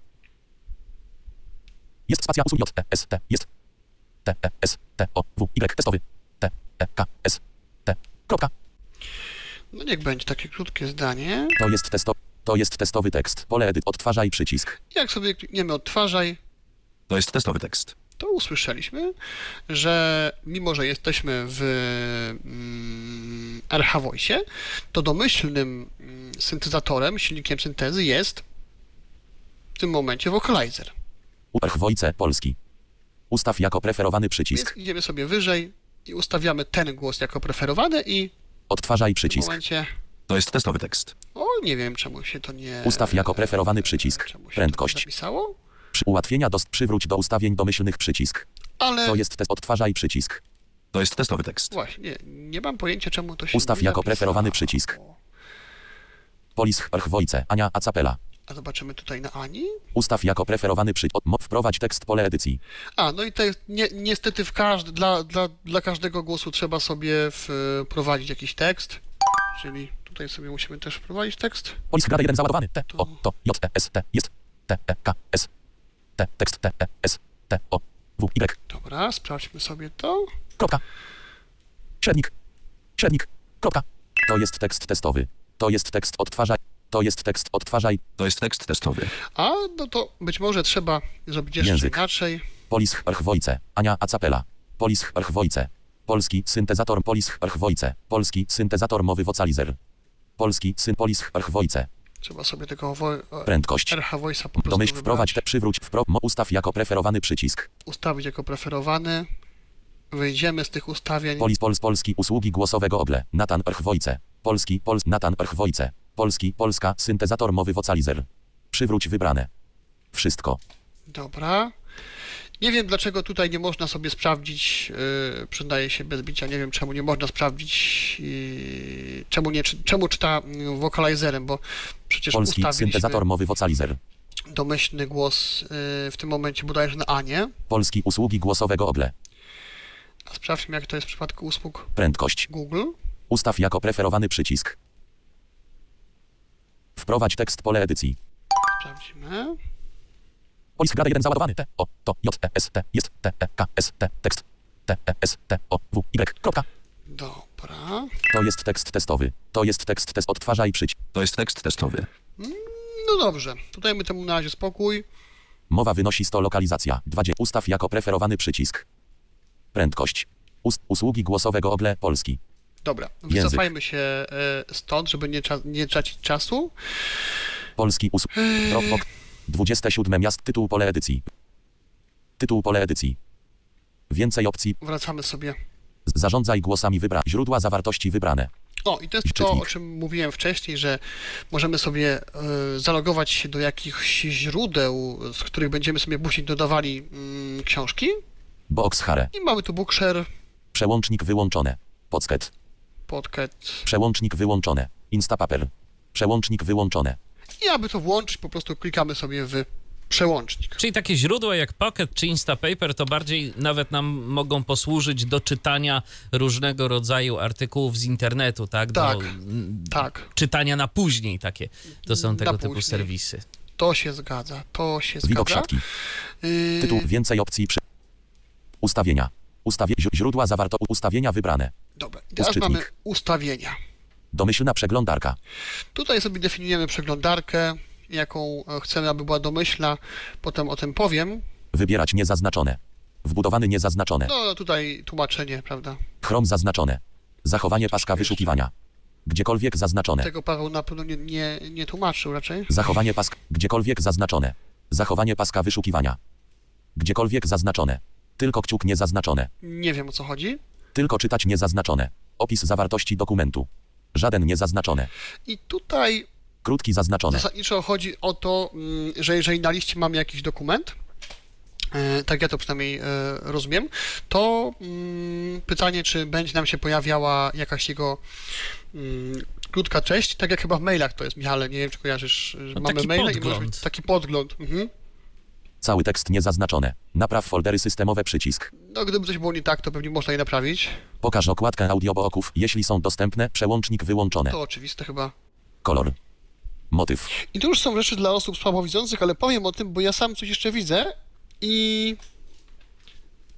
[SPEAKER 3] Jest spacja, usun, J, E, S, T, jest. T, E, S, T, O, W, Y, testowy. T, E, K, S, T, kropka.
[SPEAKER 2] No niech będzie takie krótkie zdanie.
[SPEAKER 3] To jest testo, to jest testowy tekst. Pole edyt, odtwarzaj przycisk.
[SPEAKER 2] Jak sobie klikniemy odtwarzaj,
[SPEAKER 4] To jest testowy tekst.
[SPEAKER 2] to usłyszeliśmy, że mimo, że jesteśmy w mm, RH Voice, to domyślnym mm, syntezatorem, silnikiem syntezy jest w tym momencie Vocalizer.
[SPEAKER 3] Archwojce, polski. Ustaw jako preferowany
[SPEAKER 2] Więc
[SPEAKER 3] przycisk.
[SPEAKER 2] idziemy sobie wyżej i ustawiamy ten głos jako preferowany i
[SPEAKER 3] Odtwarzaj
[SPEAKER 2] w tym
[SPEAKER 3] przycisk.
[SPEAKER 2] momencie...
[SPEAKER 4] To jest testowy tekst.
[SPEAKER 2] O, nie wiem czemu się to nie...
[SPEAKER 3] Ustaw jako preferowany przycisk.
[SPEAKER 2] Czemu się
[SPEAKER 3] Prędkość.
[SPEAKER 2] Zapisało?
[SPEAKER 3] Przy ułatwienia dost przywróć do ustawień domyślnych przycisk.
[SPEAKER 2] Ale
[SPEAKER 3] To jest test odtwarzaj przycisk.
[SPEAKER 4] To jest testowy tekst.
[SPEAKER 2] właśnie, nie, nie mam pojęcia czemu to się
[SPEAKER 3] Ustaw
[SPEAKER 2] nie
[SPEAKER 3] jako
[SPEAKER 2] zapisało.
[SPEAKER 3] preferowany przycisk. Polis Archwojce, Ania Acapela.
[SPEAKER 2] A zobaczymy tutaj na Ani.
[SPEAKER 3] Ustaw jako preferowany przycisk. Wprowadź tekst pole edycji.
[SPEAKER 2] A, no i to jest, nie, niestety w każdy, dla, dla, dla każdego głosu trzeba sobie wprowadzić jakiś tekst, czyli tutaj sobie musimy też wprowadzić tekst.
[SPEAKER 3] Polis grada 1 załadowany. T, O, to, J, E, S, T, jest. T, E, K, S. T, tekst T, E, S, T, O, W, Y.
[SPEAKER 2] Dobra, sprawdźmy sobie to.
[SPEAKER 3] Kropka. Średnik. Średnik. Kropka. To jest tekst testowy. To jest tekst odtwarzaj. To jest tekst odtwarzaj.
[SPEAKER 4] To jest tekst testowy.
[SPEAKER 2] A, no to być może trzeba zrobić jeszcze
[SPEAKER 3] Język.
[SPEAKER 2] inaczej.
[SPEAKER 3] Polis Archwojce, Ania Acapela. Polis Archwojce. Polski syntezator Polis Archwojce. Polski syntezator mowy vocalizer. Polski, syn polis, archwojce.
[SPEAKER 2] Trzeba sobie tego wo- e,
[SPEAKER 3] Prędkość.
[SPEAKER 2] RH Voice'a po prostu
[SPEAKER 3] Domyśl wprowadź te przywróć wpro, mo, ustaw jako preferowany przycisk.
[SPEAKER 2] Ustawić jako preferowany. Wyjdziemy z tych ustawień.
[SPEAKER 3] Polis Pols Polski usługi głosowego ogle. Natan Archwojce. Polski Pols Natan Archwojce. Polski Polska syntezator mowy vocalizer. Przywróć wybrane. Wszystko.
[SPEAKER 2] Dobra. Nie wiem dlaczego tutaj nie można sobie sprawdzić, yy, przyznaję się bez bicia, nie wiem czemu nie można sprawdzić, yy, czemu, nie, czemu czyta yy, wokalizerem, bo przecież
[SPEAKER 3] Polski
[SPEAKER 2] ustawiliśmy
[SPEAKER 3] syntezator mowy vocalizer.
[SPEAKER 2] domyślny głos w tym momencie bodajże na A, nie?
[SPEAKER 3] Polski usługi głosowego ogle.
[SPEAKER 2] A sprawdźmy jak to jest w przypadku usług
[SPEAKER 3] Prędkość.
[SPEAKER 2] Google.
[SPEAKER 3] Ustaw jako preferowany przycisk. Wprowadź tekst pole edycji.
[SPEAKER 2] Sprawdzimy.
[SPEAKER 3] Polis grada 1 załadowany. T, O, to, J, E, S, T, jest, T, E, K, S, T, tekst. T, E, S, T, O, W, Y, kropka.
[SPEAKER 2] Dobra.
[SPEAKER 3] To jest tekst testowy. To jest tekst test odtwarzaj przyć.
[SPEAKER 4] To jest tekst testowy.
[SPEAKER 2] No dobrze, tutaj my temu na razie spokój.
[SPEAKER 3] Mowa wynosi 100 lokalizacja. 20. Ustaw jako preferowany przycisk. Prędkość. Ust, usługi głosowego ogle Polski.
[SPEAKER 2] Dobra,
[SPEAKER 3] Język.
[SPEAKER 2] wycofajmy się e, stąd, żeby nie, cza- nie tracić czasu.
[SPEAKER 3] Polski usług. Dropbox. 27 miast. Tytuł pole edycji. Tytuł pole edycji. Więcej opcji.
[SPEAKER 2] Wracamy sobie.
[SPEAKER 3] Zarządzaj głosami wybra. Źródła zawartości wybrane.
[SPEAKER 2] O, i to jest to,
[SPEAKER 3] Czytnik.
[SPEAKER 2] o czym mówiłem wcześniej, że możemy sobie e, zalogować się do jakichś źródeł, z których będziemy sobie później dodawali mm, książki.
[SPEAKER 3] Box Hare.
[SPEAKER 2] I mamy tu Bookshare,
[SPEAKER 3] Przełącznik wyłączone. Pocket.
[SPEAKER 2] Podcast.
[SPEAKER 3] Przełącznik wyłączone. Instapaper. Przełącznik wyłączone.
[SPEAKER 2] I aby to włączyć, po prostu klikamy sobie w przełącznik.
[SPEAKER 1] Czyli takie źródła jak Pocket czy Instapaper to bardziej nawet nam mogą posłużyć do czytania różnego rodzaju artykułów z internetu, tak?
[SPEAKER 2] Tak.
[SPEAKER 1] Do mm,
[SPEAKER 2] Tak,
[SPEAKER 1] czytania na później takie. To są
[SPEAKER 2] Na
[SPEAKER 1] tego typu
[SPEAKER 2] później.
[SPEAKER 1] serwisy.
[SPEAKER 2] to się zgadza, to się
[SPEAKER 3] Widok
[SPEAKER 2] zgadza.
[SPEAKER 3] siatki.
[SPEAKER 2] Yy,
[SPEAKER 3] Tytuł więcej opcji przy... Ustawienia. Ustawie... Źródła zawarto... Ustawienia wybrane.
[SPEAKER 2] Dobra, teraz
[SPEAKER 3] Czytnik.
[SPEAKER 2] mamy ustawienia.
[SPEAKER 3] Domyślna przeglądarka.
[SPEAKER 2] Tutaj sobie definiujemy przeglądarkę, jaką e, chcemy, aby była domyślna. Potem o tym powiem.
[SPEAKER 3] Wybierać niezaznaczone. Wbudowany niezaznaczone.
[SPEAKER 2] No tutaj tłumaczenie, prawda?
[SPEAKER 3] Chrome zaznaczone. Zachowanie paska wyszukiwania. Gdziekolwiek zaznaczone.
[SPEAKER 2] Tego Paweł na pewno nie, nie, nie tłumaczył raczej.
[SPEAKER 3] Zachowanie paska. Gdziekolwiek zaznaczone. Zachowanie paska wyszukiwania. Gdziekolwiek zaznaczone. Tylko kciuk niezaznaczone.
[SPEAKER 2] Nie wiem o co chodzi.
[SPEAKER 3] Tylko czytać niezaznaczone. Opis zawartości dokumentu. Żaden niezaznaczone.
[SPEAKER 2] I tutaj
[SPEAKER 3] Krótki zaznaczone.
[SPEAKER 2] zasadniczo chodzi o to, mm, że jeżeli na liście mamy jakiś dokument, e, tak ja to przynajmniej e, rozumiem, to mm, pytanie, czy będzie nam się pojawiała jakaś jego mm, krótka treść, tak jak chyba w mailach to jest, Michale, nie wiem, czy kojarzysz, że
[SPEAKER 1] No,
[SPEAKER 2] mamy maile i może
[SPEAKER 1] podgląd.
[SPEAKER 2] być taki podgląd. Mhm.
[SPEAKER 3] Cały tekst niezaznaczone. Napraw foldery systemowe przycisk.
[SPEAKER 2] No, gdyby coś było nie tak, to pewnie można je naprawić.
[SPEAKER 3] Pokaż okładkę audiobooków, jeśli są dostępne. Przełącznik wyłączone.
[SPEAKER 2] To oczywiste chyba.
[SPEAKER 3] Kolor. Motyw.
[SPEAKER 2] I to już są rzeczy dla osób słabowidzących, ale powiem o tym, bo ja sam coś jeszcze widzę i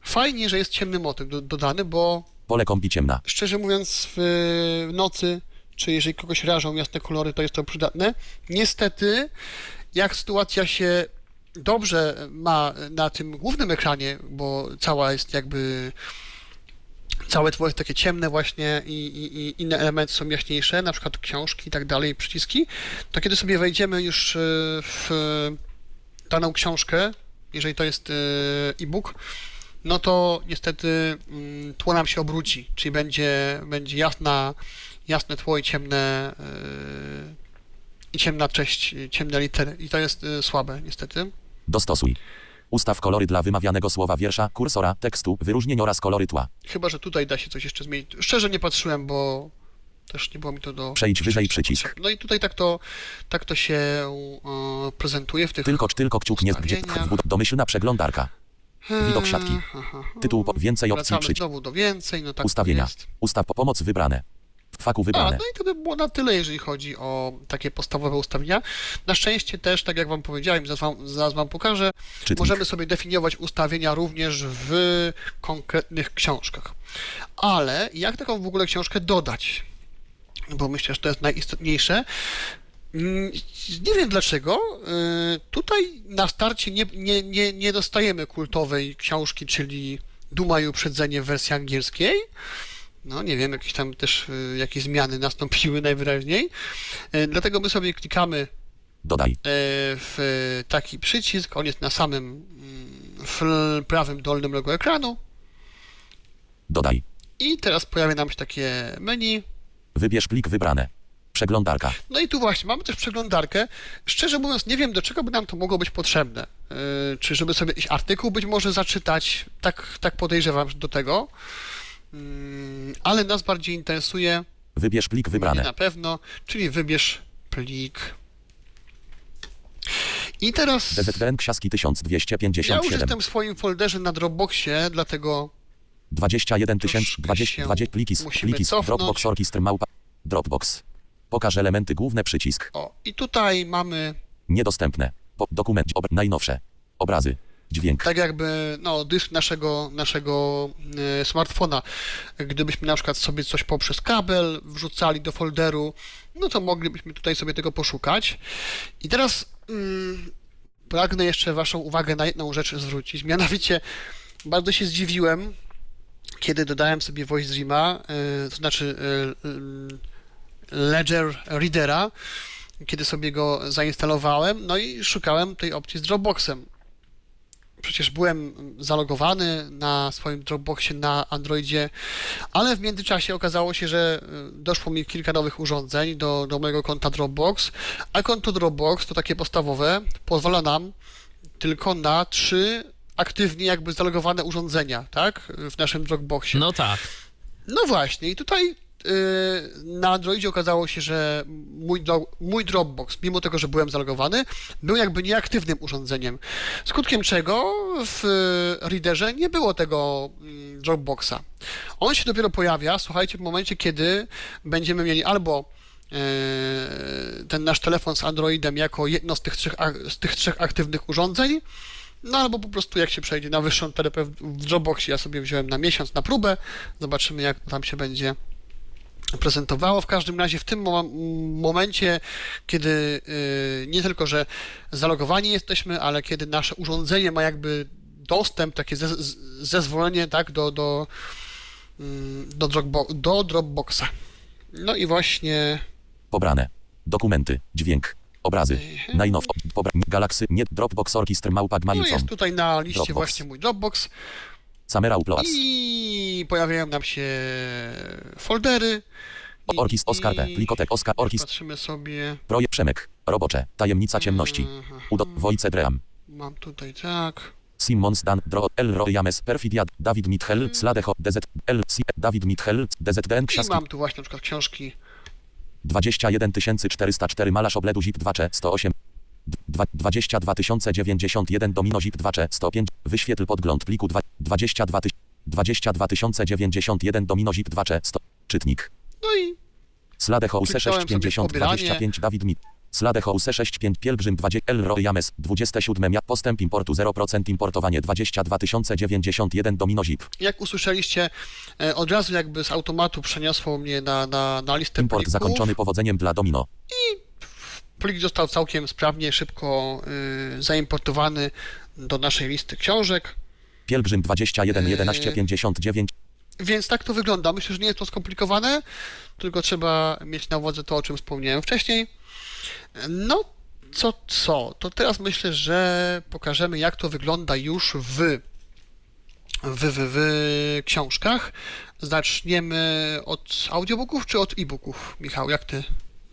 [SPEAKER 2] fajnie, że jest ciemny motyw do, dodany, bo
[SPEAKER 3] Pole kombi ciemna.
[SPEAKER 2] szczerze mówiąc w nocy, czy jeżeli kogoś rażą jasne kolory, to jest to przydatne. Niestety, jak sytuacja się dobrze ma na tym głównym ekranie, bo cała jest jakby całe tło jest takie ciemne właśnie i, i, i inne elementy są jaśniejsze, na przykład książki i tak dalej, przyciski, to kiedy sobie wejdziemy już e, w daną książkę, jeżeli to jest e, e-book, no to niestety mm, tło nam się obróci, czyli będzie, będzie jasna, jasne tło i ciemne e, i ciemna treść, ciemne litery i to jest słabe niestety.
[SPEAKER 3] Dostosuj. Ustaw kolory dla wymawianego słowa wiersza, kursora, tekstu, wyróżnień oraz kolory tła.
[SPEAKER 2] Chyba, że tutaj da się coś jeszcze zmienić. Szczerze nie patrzyłem, bo też nie było mi to do...
[SPEAKER 3] Przejdź wyżej przycisk.
[SPEAKER 2] No i tutaj tak to, tak to się e, prezentuje w tych...
[SPEAKER 3] Tylko, tylko kciuk nie gdzie
[SPEAKER 2] Ustawienia.
[SPEAKER 3] wbud- domyślna przeglądarka. Widok siatki. Tytuł po, więcej opcji
[SPEAKER 2] Wracamy
[SPEAKER 3] przycisk.
[SPEAKER 2] znowu do więcej, no tak
[SPEAKER 3] Ustawienia. Ustaw po pomoc wybrane. Faku
[SPEAKER 2] A,
[SPEAKER 3] wybrane.
[SPEAKER 2] no i to by było na tyle, jeżeli chodzi o takie podstawowe ustawienia. Na szczęście też, tak jak Wam powiedziałem, zaraz Wam, zaraz wam pokażę,
[SPEAKER 3] Czytnik.
[SPEAKER 2] możemy sobie definiować ustawienia również w konkretnych książkach. Ale jak taką w ogóle książkę dodać? Bo myślę, że to jest najistotniejsze. Mm, Nie wiem dlaczego. y, Tutaj na starcie nie, nie, nie, nie dostajemy kultowej książki, czyli Duma i uprzedzenie w wersji angielskiej. No nie wiem, jakieś tam też y, jakieś zmiany nastąpiły najwyraźniej. Y, Dlatego my sobie klikamy
[SPEAKER 3] Dodaj.
[SPEAKER 2] y, w taki przycisk, on jest na samym mm, w prawym dolnym rogu ekranu
[SPEAKER 3] Dodaj.
[SPEAKER 2] i teraz pojawia nam się takie menu.
[SPEAKER 3] Wybierz plik wybrane. Przeglądarka.
[SPEAKER 2] No i tu właśnie mamy też przeglądarkę. Szczerze mówiąc, nie wiem do czego by nam to mogło być potrzebne. Yy, czy żeby sobie jakiś artykuł być może zaczytać, tak, tak podejrzewam do tego. Yy, ale nas bardziej interesuje,
[SPEAKER 3] Wybierz plik
[SPEAKER 2] mnie
[SPEAKER 3] wybrane.
[SPEAKER 2] na pewno, czyli wybierz plik. I teraz
[SPEAKER 3] DZDN Ksiaski
[SPEAKER 2] ja już
[SPEAKER 3] 1257.
[SPEAKER 2] jestem w swoim folderze na Dropboxie, dlatego
[SPEAKER 3] 21 tysięcy,
[SPEAKER 2] Troszkę
[SPEAKER 3] 20,
[SPEAKER 2] się
[SPEAKER 3] 20 pliki, pliki. Dropbox, Orchestr, Małpa, Dropbox. Pokaż elementy główne, przycisk.
[SPEAKER 2] o, i tutaj mamy
[SPEAKER 3] Niedostępne. Po, dokument, ob, najnowsze. Obrazy. Dźwięk.
[SPEAKER 2] tak jakby no, dysk naszego, naszego e, smartfona. Gdybyśmy na przykład sobie coś poprzez kabel wrzucali do folderu, no to moglibyśmy tutaj sobie tego poszukać. I teraz mm, pragnę jeszcze Waszą uwagę na jedną rzecz zwrócić. Mianowicie bardzo się zdziwiłem, kiedy dodałem sobie Voice Dreama, e, to znaczy e, Ledger Readera, kiedy sobie go zainstalowałem, no i szukałem tej opcji z Dropboxem przecież byłem zalogowany na swoim Dropboxie na Androidzie, ale w międzyczasie okazało się, że y, doszło mi kilka nowych urządzeń do, do mojego konta Dropbox, a konto Dropbox to takie podstawowe, pozwala nam tylko na trzy aktywnie jakby zalogowane urządzenia, tak, w naszym Dropboxie.
[SPEAKER 1] No tak.
[SPEAKER 2] No właśnie, i tutaj na Androidzie okazało się, że mój, mój Dropbox, mimo tego, że byłem zalogowany, był jakby nieaktywnym urządzeniem. Skutkiem czego w y, Readerze nie było tego mm, Dropboxa. On się dopiero pojawia, słuchajcie, w momencie, kiedy będziemy mieli albo yy, ten nasz telefon z Androidem jako jedno z tych trzech, z tych trzech aktywnych urządzeń, no albo po prostu jak się przejdzie na wyższą terapę w w Dropboxie, ja sobie wziąłem na miesiąc na próbę, zobaczymy jak tam się będzie prezentowało. W każdym razie w tym mo- momencie, kiedy y, nie tylko, że zalogowani jesteśmy, ale kiedy nasze urządzenie ma jakby dostęp, takie ze, zezwolenie tak, do, do, mm, do, Dropbo- do Dropboxa. No i właśnie
[SPEAKER 3] Pobrane. Dokumenty. Dźwięk. Obrazy. Najnow. Pobra, Galaxy. Nie. Dropbox Orchestr Małpa
[SPEAKER 2] no
[SPEAKER 3] Gmaliucom.
[SPEAKER 2] jest tutaj na liście
[SPEAKER 3] Dropbox.
[SPEAKER 2] właśnie mój Dropbox
[SPEAKER 3] Camera Uploads.
[SPEAKER 2] i pojawiają nam się foldery. I-
[SPEAKER 3] Orkist Oscar P.
[SPEAKER 2] i-
[SPEAKER 3] Plikotek Oscar Orkist.
[SPEAKER 2] Patrzymy sobie.
[SPEAKER 3] Projekt Przemek. Robocze. Tajemnica ciemności. Udo. Wojce Dream.
[SPEAKER 2] Mam tutaj tak.
[SPEAKER 3] Simmons Dan Dro El Roy James Perfidiad Dawid Mitchell Sladecho DZ L C Dawid Mitchell DZDN
[SPEAKER 2] I
[SPEAKER 3] Ksiaski
[SPEAKER 2] mam tu właśnie na przykład książki
[SPEAKER 3] 21 404 Malarz Obledu ZIP 2 cze 108 Dwa- 22 091 Domino ZIP 2 cze 105 Wyświetl podgląd pliku dwa- 22 tyś- 22 091 Domino ZIP 2 cze 100 Czytnik
[SPEAKER 2] No i
[SPEAKER 3] Sladecho UC
[SPEAKER 2] Kliknąłem sobie
[SPEAKER 3] 650
[SPEAKER 2] pobieranie.
[SPEAKER 3] 25 Dawid Mit Sladecho UC 65 Pielgrzym 20 El Roy James 27 ja Postęp importu 0% importowanie 22 091 Domino ZIP
[SPEAKER 2] jak usłyszeliście, e, od razu jakby z automatu przeniosło mnie na, na, na listę
[SPEAKER 3] Import
[SPEAKER 2] plików.
[SPEAKER 3] zakończony powodzeniem dla Domino.
[SPEAKER 2] Plik został całkiem sprawnie, szybko y, zaimportowany do naszej listy książek.
[SPEAKER 3] Pielgrzym 21
[SPEAKER 2] Eee.
[SPEAKER 3] 11 59
[SPEAKER 2] Więc tak to wygląda. Myślę, że nie jest to skomplikowane, tylko trzeba mieć na uwadze to, o czym wspomniałem wcześniej. No, co, co? To teraz myślę, że pokażemy, jak to wygląda już w, w, w, w książkach. Zaczniemy od audiobooków czy od e-booków? Michał, jak ty?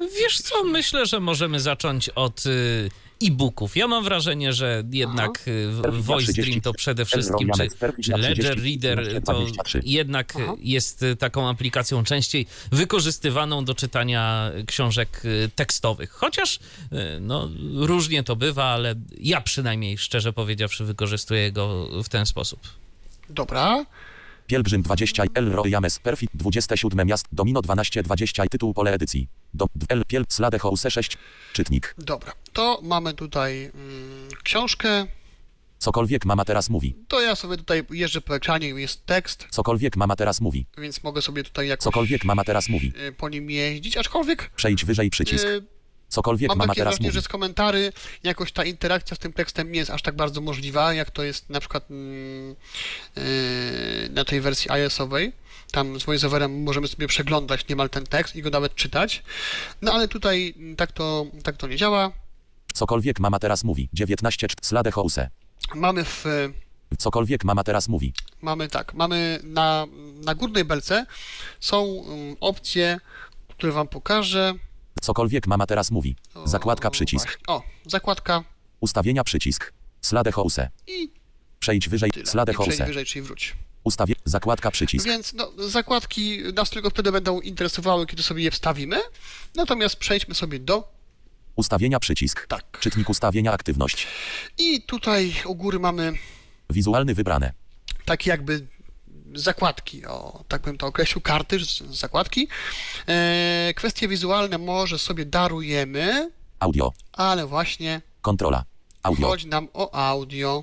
[SPEAKER 1] Wiesz co, myślę, że możemy zacząć od y, e-booków. Ja mam wrażenie, że jednak y, w- Voice Dream to przede wszystkim, czy, czy Ledger Reader to jednak y,
[SPEAKER 2] Aha.
[SPEAKER 1] jest y, taką aplikacją częściej wykorzystywaną do czytania książek y, tekstowych. Chociaż y, no, różnie to bywa, ale ja przynajmniej, szczerze powiedziawszy, wykorzystuję go w ten sposób.
[SPEAKER 2] Dobra.
[SPEAKER 3] Pielgrzym 20 El Roy James Perfit 27 miast Domino 12 20 tytuł pole edycji. Do L Piel Sladecho UC 6 Czytnik.
[SPEAKER 2] Dobra, to mamy tutaj mm, książkę.
[SPEAKER 3] Cokolwiek mama teraz mówi.
[SPEAKER 2] To ja sobie tutaj jeżdżę po ekranie, jest tekst,
[SPEAKER 3] Cokolwiek mama teraz mówi.
[SPEAKER 2] więc mogę sobie tutaj jakoś
[SPEAKER 3] Cokolwiek mama teraz mówi.
[SPEAKER 2] y, po nim jeździć, aczkolwiek
[SPEAKER 3] Przejdź wyżej przycisk.
[SPEAKER 2] y,
[SPEAKER 3] Cokolwiek
[SPEAKER 2] mam
[SPEAKER 3] mama
[SPEAKER 2] takie
[SPEAKER 3] teraz
[SPEAKER 2] wrażenie,
[SPEAKER 3] mówi.
[SPEAKER 2] że z komentarzy jakoś ta interakcja z tym tekstem nie jest aż tak bardzo możliwa, jak to jest na przykład mm, y, na tej wersji iOS-owej. Tam z voiceoverem możemy sobie przeglądać niemal ten tekst i go nawet czytać. No ale tutaj tak to, tak to nie działa.
[SPEAKER 3] Cokolwiek mama teraz mówi. 19 czt slade house.
[SPEAKER 2] Mamy w,
[SPEAKER 3] Cokolwiek mama teraz mówi.
[SPEAKER 2] mamy tak, mamy na, na górnej belce są um, opcje, które wam pokażę.
[SPEAKER 3] Cokolwiek mama teraz mówi. Zakładka przycisk.
[SPEAKER 2] O, zakładka
[SPEAKER 3] Ustawienia przycisk. Slade house.
[SPEAKER 2] i
[SPEAKER 3] Przejdź wyżej.
[SPEAKER 2] tyle.
[SPEAKER 3] Slade
[SPEAKER 2] I przejdź
[SPEAKER 3] house.
[SPEAKER 2] wyżej, czyli wróć.
[SPEAKER 3] Ustawie. Zakładka przycisk.
[SPEAKER 2] Więc no, zakładki nas tylko wtedy będą interesowały, kiedy sobie je wstawimy. Natomiast przejdźmy sobie do
[SPEAKER 3] Ustawienia przycisk.
[SPEAKER 2] tak.
[SPEAKER 3] Czytnik ustawienia aktywność.
[SPEAKER 2] I tutaj u góry mamy
[SPEAKER 3] Wizualny wybrane.
[SPEAKER 2] takie jakby zakładki, o, tak bym to określił, karty, zakładki. E, kwestie wizualne może sobie darujemy,
[SPEAKER 3] Audio.
[SPEAKER 2] ale właśnie
[SPEAKER 3] Kontrola. Audio.
[SPEAKER 2] chodzi nam o audio.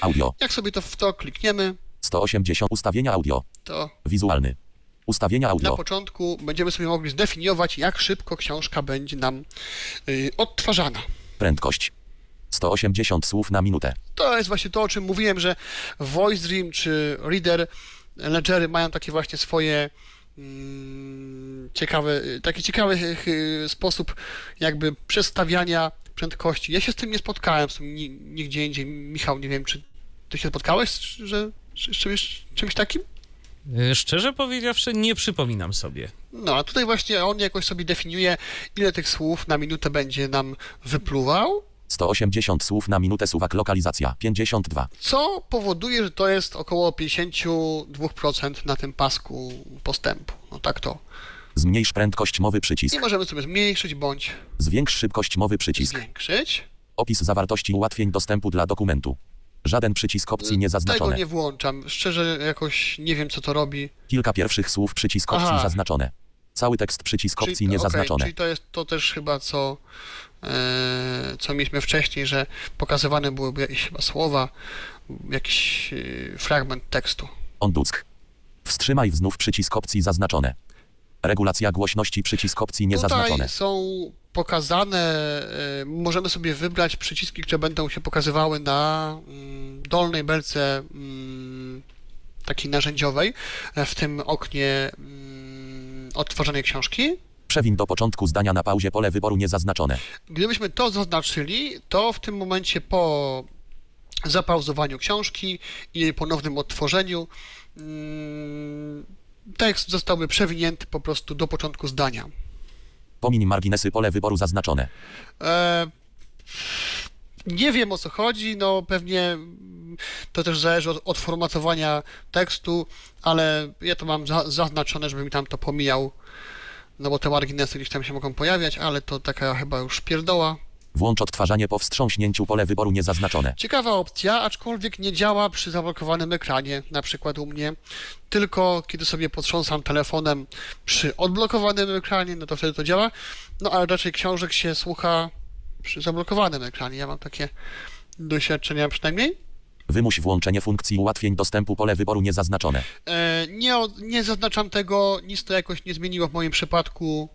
[SPEAKER 3] Audio.
[SPEAKER 2] Jak sobie to w to klikniemy,
[SPEAKER 3] 180. Ustawienia audio.
[SPEAKER 2] to
[SPEAKER 3] Wizualny. Ustawienia
[SPEAKER 2] na
[SPEAKER 3] audio.
[SPEAKER 2] początku będziemy sobie mogli zdefiniować, jak szybko książka będzie nam y, odtwarzana.
[SPEAKER 3] Prędkość. 180 słów na minutę.
[SPEAKER 2] To jest właśnie to, o czym mówiłem, że Voice Dream czy Reader Ledgery mają takie właśnie swoje mm, ciekawe, taki ciekawy sposób jakby przestawiania prędkości. Ja się z tym nie spotkałem, z tym ni- nigdzie indziej. Michał, nie wiem, czy ty się spotkałeś że, z czymś, czymś takim?
[SPEAKER 1] Y, Szczerze powiedziawszy, nie przypominam sobie.
[SPEAKER 2] No, a tutaj właśnie on jakoś sobie definiuje, ile tych słów na minutę będzie nam wypluwał,
[SPEAKER 3] 180 słów na minutę suwak lokalizacja. 52.
[SPEAKER 2] co powoduje, że to jest około 52% na tym pasku postępu. No tak to.
[SPEAKER 3] Zmniejsz prędkość mowy przycisk.
[SPEAKER 2] I możemy sobie zmniejszyć bądź
[SPEAKER 3] Zwiększ szybkość mowy przycisk.
[SPEAKER 2] zwiększyć.
[SPEAKER 3] Opis zawartości ułatwień dostępu dla dokumentu. Żaden przycisk opcji nie
[SPEAKER 2] Tego
[SPEAKER 3] zaznaczone.
[SPEAKER 2] nie włączam. Szczerze jakoś nie wiem, co to robi.
[SPEAKER 3] Kilka pierwszych słów przycisk opcji
[SPEAKER 2] Aha.
[SPEAKER 3] zaznaczone. Cały tekst przycisk opcji nie
[SPEAKER 2] okej,
[SPEAKER 3] zaznaczone.
[SPEAKER 2] czyli to jest to też chyba co, e, co mieliśmy wcześniej, że pokazywane byłyby jakieś chyba słowa, jakiś e, fragment tekstu.
[SPEAKER 3] Onduck. Wstrzymaj wznów przycisk opcji zaznaczone. Regulacja głośności przycisk opcji niezaznaczone.
[SPEAKER 2] Tutaj są pokazane, e, możemy sobie wybrać przyciski, które będą się pokazywały na mm, dolnej belce mm, takiej narzędziowej, w tym oknie mm, odtwarzanej książki.
[SPEAKER 3] Przewin do początku zdania na pauzie pole wyboru niezaznaczone.
[SPEAKER 2] Gdybyśmy to zaznaczyli, to w tym momencie po zapauzowaniu książki i jej ponownym odtworzeniu mm, tekst zostałby przewinięty po prostu do początku zdania.
[SPEAKER 3] Pomiń marginesy pole wyboru zaznaczone.
[SPEAKER 2] E, nie wiem o co chodzi, no pewnie to też zależy od, od formatowania tekstu, ale ja to mam za, zaznaczone, żeby mi tam to pomijał, no bo te marginesy gdzieś tam się mogą pojawiać, ale to taka chyba już pierdoła.
[SPEAKER 3] Włącz odtwarzanie po wstrząśnięciu pole wyboru niezaznaczone.
[SPEAKER 2] Ciekawa opcja, aczkolwiek nie działa przy zablokowanym ekranie, na przykład u mnie. Tylko kiedy sobie potrząsam telefonem przy odblokowanym ekranie, no to wtedy to działa. No ale raczej książek się słucha przy zablokowanym ekranie. Ja mam takie doświadczenia przynajmniej.
[SPEAKER 3] Wymuś włączenie funkcji ułatwień dostępu pole wyboru niezaznaczone.
[SPEAKER 2] E, nie, nie zaznaczam tego, nic to jakoś nie zmieniło w moim przypadku.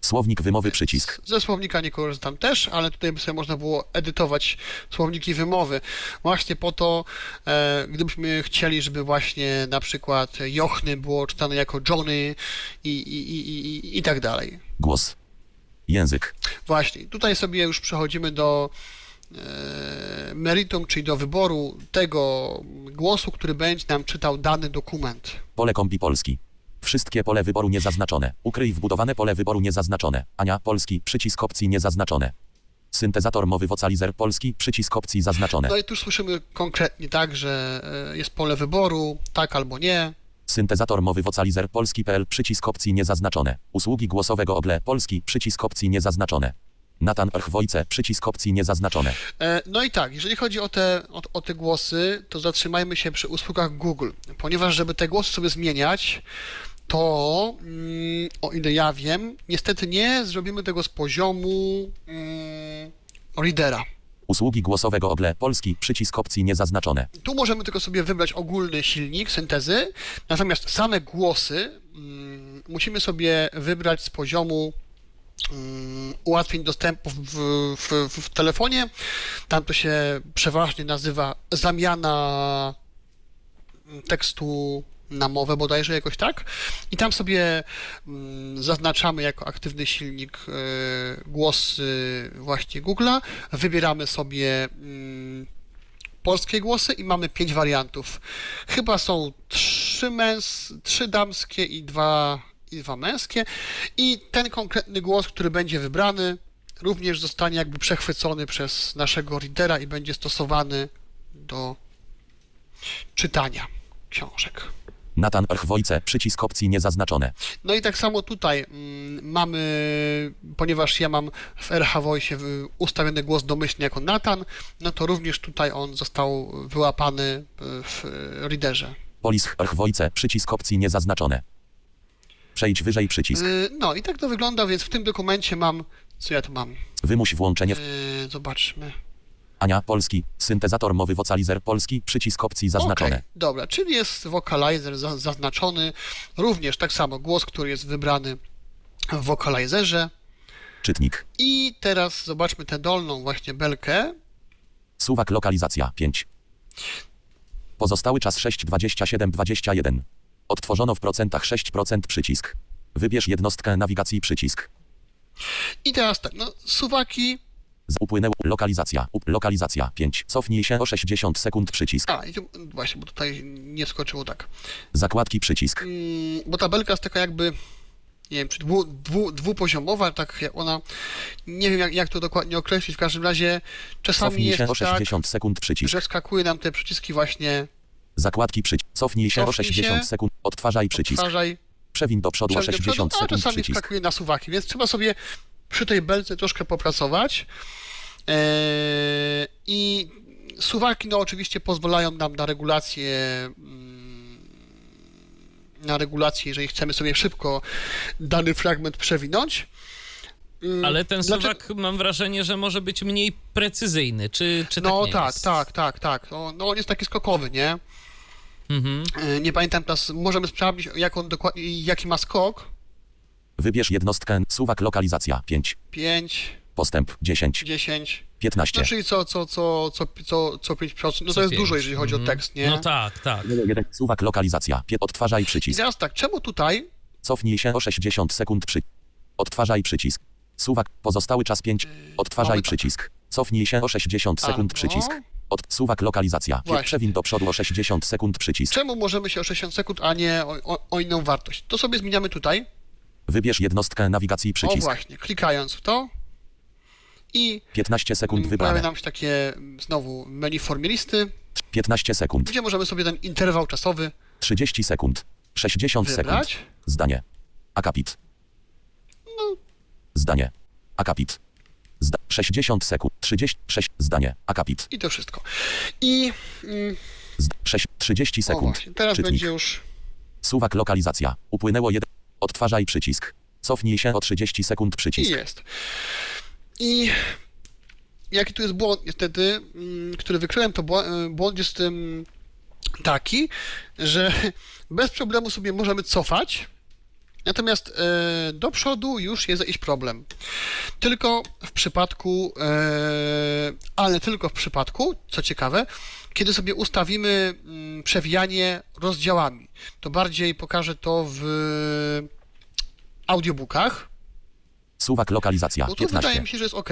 [SPEAKER 3] Słownik wymowy przycisk.
[SPEAKER 2] Ze słownika nie korzystam też, ale tutaj by sobie można było edytować słowniki wymowy. Właśnie po to, e, gdybyśmy chcieli, żeby właśnie na przykład Jochny było czytane jako Johnny i, i, i, i, i tak dalej.
[SPEAKER 3] Głos. Język.
[SPEAKER 2] Właśnie, tutaj sobie już przechodzimy do e, meritum, czyli do wyboru tego głosu, który będzie nam czytał dany dokument.
[SPEAKER 3] Pole kombi polski. Wszystkie pole wyboru niezaznaczone. Ukryj wbudowane pole wyboru niezaznaczone. Ania, polski, przycisk opcji niezaznaczone. Syntezator mowy vocalizer polski, przycisk opcji zaznaczone.
[SPEAKER 2] No i tu słyszymy konkretnie, tak, że e, jest pole wyboru, tak albo nie.
[SPEAKER 3] Syntezator mowy vocalizer polski.pl, przycisk opcji niezaznaczone. Usługi głosowego Ogle, polski, przycisk opcji niezaznaczone. Natan Erchwojce, przycisk opcji niezaznaczone.
[SPEAKER 2] E, No i tak, jeżeli chodzi o te, o, o te głosy, to zatrzymajmy się przy usługach Google, ponieważ żeby te głosy sobie zmieniać, to mm, o ile ja wiem, niestety nie zrobimy tego z poziomu mm, readera.
[SPEAKER 3] Usługi głosowego Ogle, polski, przycisk opcji niezaznaczone.
[SPEAKER 2] Tu możemy tylko sobie wybrać ogólny silnik syntezy, natomiast same głosy mm, musimy sobie wybrać z poziomu ułatwień dostępu w, w, w, telefonie. Tam to się przeważnie nazywa zamiana tekstu na mowę bodajże jakoś tak. I tam sobie mm, zaznaczamy jako aktywny silnik y, głosy właśnie Google'a, wybieramy sobie mm, polskie głosy i mamy pięć wariantów. Chyba są trzy, męs, trzy damskie i dwa, i dwa męskie. I ten konkretny głos, który będzie wybrany, również zostanie jakby przechwycony przez naszego readera i będzie stosowany do czytania książek.
[SPEAKER 3] Natan Archwojce, przycisk opcji niezaznaczone.
[SPEAKER 2] No i tak samo tutaj mm, mamy, ponieważ ja mam w RH Voice ustawiony głos domyślny jako Natan, no to również tutaj on został wyłapany y, w readerze.
[SPEAKER 3] Polis Archwojce, przycisk opcji niezaznaczone. Przejdź wyżej przycisk.
[SPEAKER 2] Y, No i tak to wygląda, więc w tym dokumencie mam, co ja tu mam?
[SPEAKER 3] Wymuś włączenie.
[SPEAKER 2] Y, Zobaczmy.
[SPEAKER 3] Ania, polski. Syntezator mowy vocalizer polski, przycisk opcji zaznaczone.
[SPEAKER 2] Okej, dobra, czyli jest vocalizer za, zaznaczony, również tak samo głos, który jest wybrany w vocalizerze.
[SPEAKER 3] Czytnik.
[SPEAKER 2] I teraz zobaczmy tę dolną właśnie belkę.
[SPEAKER 3] Suwak lokalizacja 5. Pozostały czas 6,27,21. Odtworzono w procentach 6% przycisk. Wybierz jednostkę nawigacji przycisk.
[SPEAKER 2] I teraz tak, no suwaki.
[SPEAKER 3] Upłynęło lokalizacja. Up, lokalizacja 5. Cofnij się o 60 sekund przycisk.
[SPEAKER 2] A, i tu, właśnie, bo tutaj nie skoczyło tak.
[SPEAKER 3] Zakładki przycisk.
[SPEAKER 2] Mm, bo ta belka jest taka jakby, nie wiem, czy dwu, dwu, dwupoziomowa, tak jak ona, nie wiem jak, jak to dokładnie określić, w każdym razie czasami
[SPEAKER 3] Cofnij
[SPEAKER 2] jest
[SPEAKER 3] się o
[SPEAKER 2] tak,
[SPEAKER 3] 60 sekund przycisk.
[SPEAKER 2] że skakuje nam te przyciski właśnie
[SPEAKER 3] Zakładki przycisk. Cofnij się o
[SPEAKER 2] Cofnij
[SPEAKER 3] 60
[SPEAKER 2] się.
[SPEAKER 3] sekund. Odtwarzaj przycisk.
[SPEAKER 2] odtwarzaj,
[SPEAKER 3] Przewin do przodu o
[SPEAKER 2] przejdzie do
[SPEAKER 3] 60
[SPEAKER 2] przodu, a
[SPEAKER 3] sekund
[SPEAKER 2] czasami
[SPEAKER 3] przycisk.
[SPEAKER 2] na suwaki, więc trzeba sobie przy tej belce troszkę popracować. Eee, I suwaki, no oczywiście pozwalają nam na regulację mm, na regulację, jeżeli chcemy sobie szybko dany fragment przewinąć. Mm,
[SPEAKER 1] Ale ten suwak mam wrażenie, że może być mniej precyzyjny. Czy, czy
[SPEAKER 2] No
[SPEAKER 1] tak nie
[SPEAKER 2] tak,
[SPEAKER 1] jest?
[SPEAKER 2] tak, tak, tak. No, no on jest taki skokowy, nie?
[SPEAKER 1] Mhm.
[SPEAKER 2] E, Nie pamiętam teraz, możemy sprawdzić, jak on dokładnie, jaki ma skok.
[SPEAKER 3] Wybierz jednostkę. Suwak lokalizacja 5.
[SPEAKER 2] 5,
[SPEAKER 3] Postęp 10.
[SPEAKER 2] 10.
[SPEAKER 3] 15.
[SPEAKER 2] No czyli co, co, co, co, co, co 5%. No to jest
[SPEAKER 1] pięć.
[SPEAKER 2] dużo, jeżeli chodzi o
[SPEAKER 1] Mhm.
[SPEAKER 2] tekst, nie?
[SPEAKER 1] No tak, tak.
[SPEAKER 3] Suwak lokalizacja. Odtwarzaj
[SPEAKER 2] I
[SPEAKER 3] przycisk.
[SPEAKER 2] teraz tak, czemu tutaj
[SPEAKER 3] Cofnij się o 60 sekund przy. Odtwarzaj przycisk. Suwak. Pozostały czas 5. Odtwarzaj
[SPEAKER 2] tak.
[SPEAKER 3] przycisk. Cofnij się o 60 sekund
[SPEAKER 2] Albo-
[SPEAKER 3] przycisk. Od suwak lokalizacja.
[SPEAKER 2] Właśnie.
[SPEAKER 3] Przewin do przodu o 60 sekund przycisk.
[SPEAKER 2] Czemu możemy się o 60 sekund, a nie o, o, o inną wartość? To sobie zmieniamy tutaj.
[SPEAKER 3] Wybierz jednostkę nawigacji
[SPEAKER 2] O
[SPEAKER 3] przycisk.
[SPEAKER 2] właśnie, klikając w to. I
[SPEAKER 3] 15 sekund
[SPEAKER 2] pojawia
[SPEAKER 3] wybrane.
[SPEAKER 2] nam się takie mm, znowu menu formulisty,
[SPEAKER 3] 15 sekund.
[SPEAKER 2] gdzie możemy sobie ten interwał czasowy
[SPEAKER 3] 30 sekund. 60 sekund.
[SPEAKER 2] wybrać.
[SPEAKER 3] Zdanie. Akapit. Zdanie. Akapit. Zda 60 sekund. 36. Zdanie. Akapit.
[SPEAKER 2] I to wszystko. I mm,
[SPEAKER 3] Zd 6, 30
[SPEAKER 2] o
[SPEAKER 3] sekund.
[SPEAKER 2] właśnie, teraz
[SPEAKER 3] Czytnik.
[SPEAKER 2] będzie już
[SPEAKER 3] Suwak lokalizacja. Upłynęło 1. Odtwarzaj przycisk. Cofnij się o 30 sekund
[SPEAKER 2] i
[SPEAKER 3] przycisk.
[SPEAKER 2] jest. I jaki tu jest błąd niestety, mm, który wykryłem, to y, błąd jest taki, że bez problemu sobie możemy cofać, natomiast e, do przodu już jest jakiś problem. Tylko w przypadku, e, ale tylko w przypadku, co ciekawe, kiedy sobie ustawimy mm, przewijanie rozdziałami. To bardziej pokażę to w audiobookach,
[SPEAKER 3] Suwak lokalizacja.
[SPEAKER 2] bo tu wydaje
[SPEAKER 3] 15.
[SPEAKER 2] mi się, że jest ok.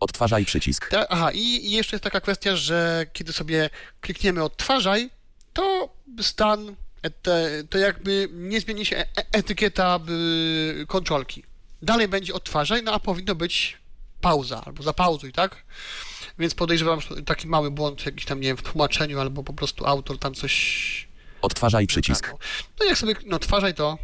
[SPEAKER 3] Odtwarzaj przycisk.
[SPEAKER 2] Ta, aha, i jeszcze jest taka kwestia, że kiedy sobie klikniemy odtwarzaj, to stan, e, te, to jakby nie zmieni się e- etykieta by, kontrolki. Dalej będzie odtwarzaj, no a powinno być pauza albo zapauzuj, tak? Więc podejrzewam, taki mały błąd jakiś tam, nie wiem, w tłumaczeniu albo po prostu autor tam coś...
[SPEAKER 3] Odtwarzaj przycisk.
[SPEAKER 2] No jak sobie no, odtwarzaj to,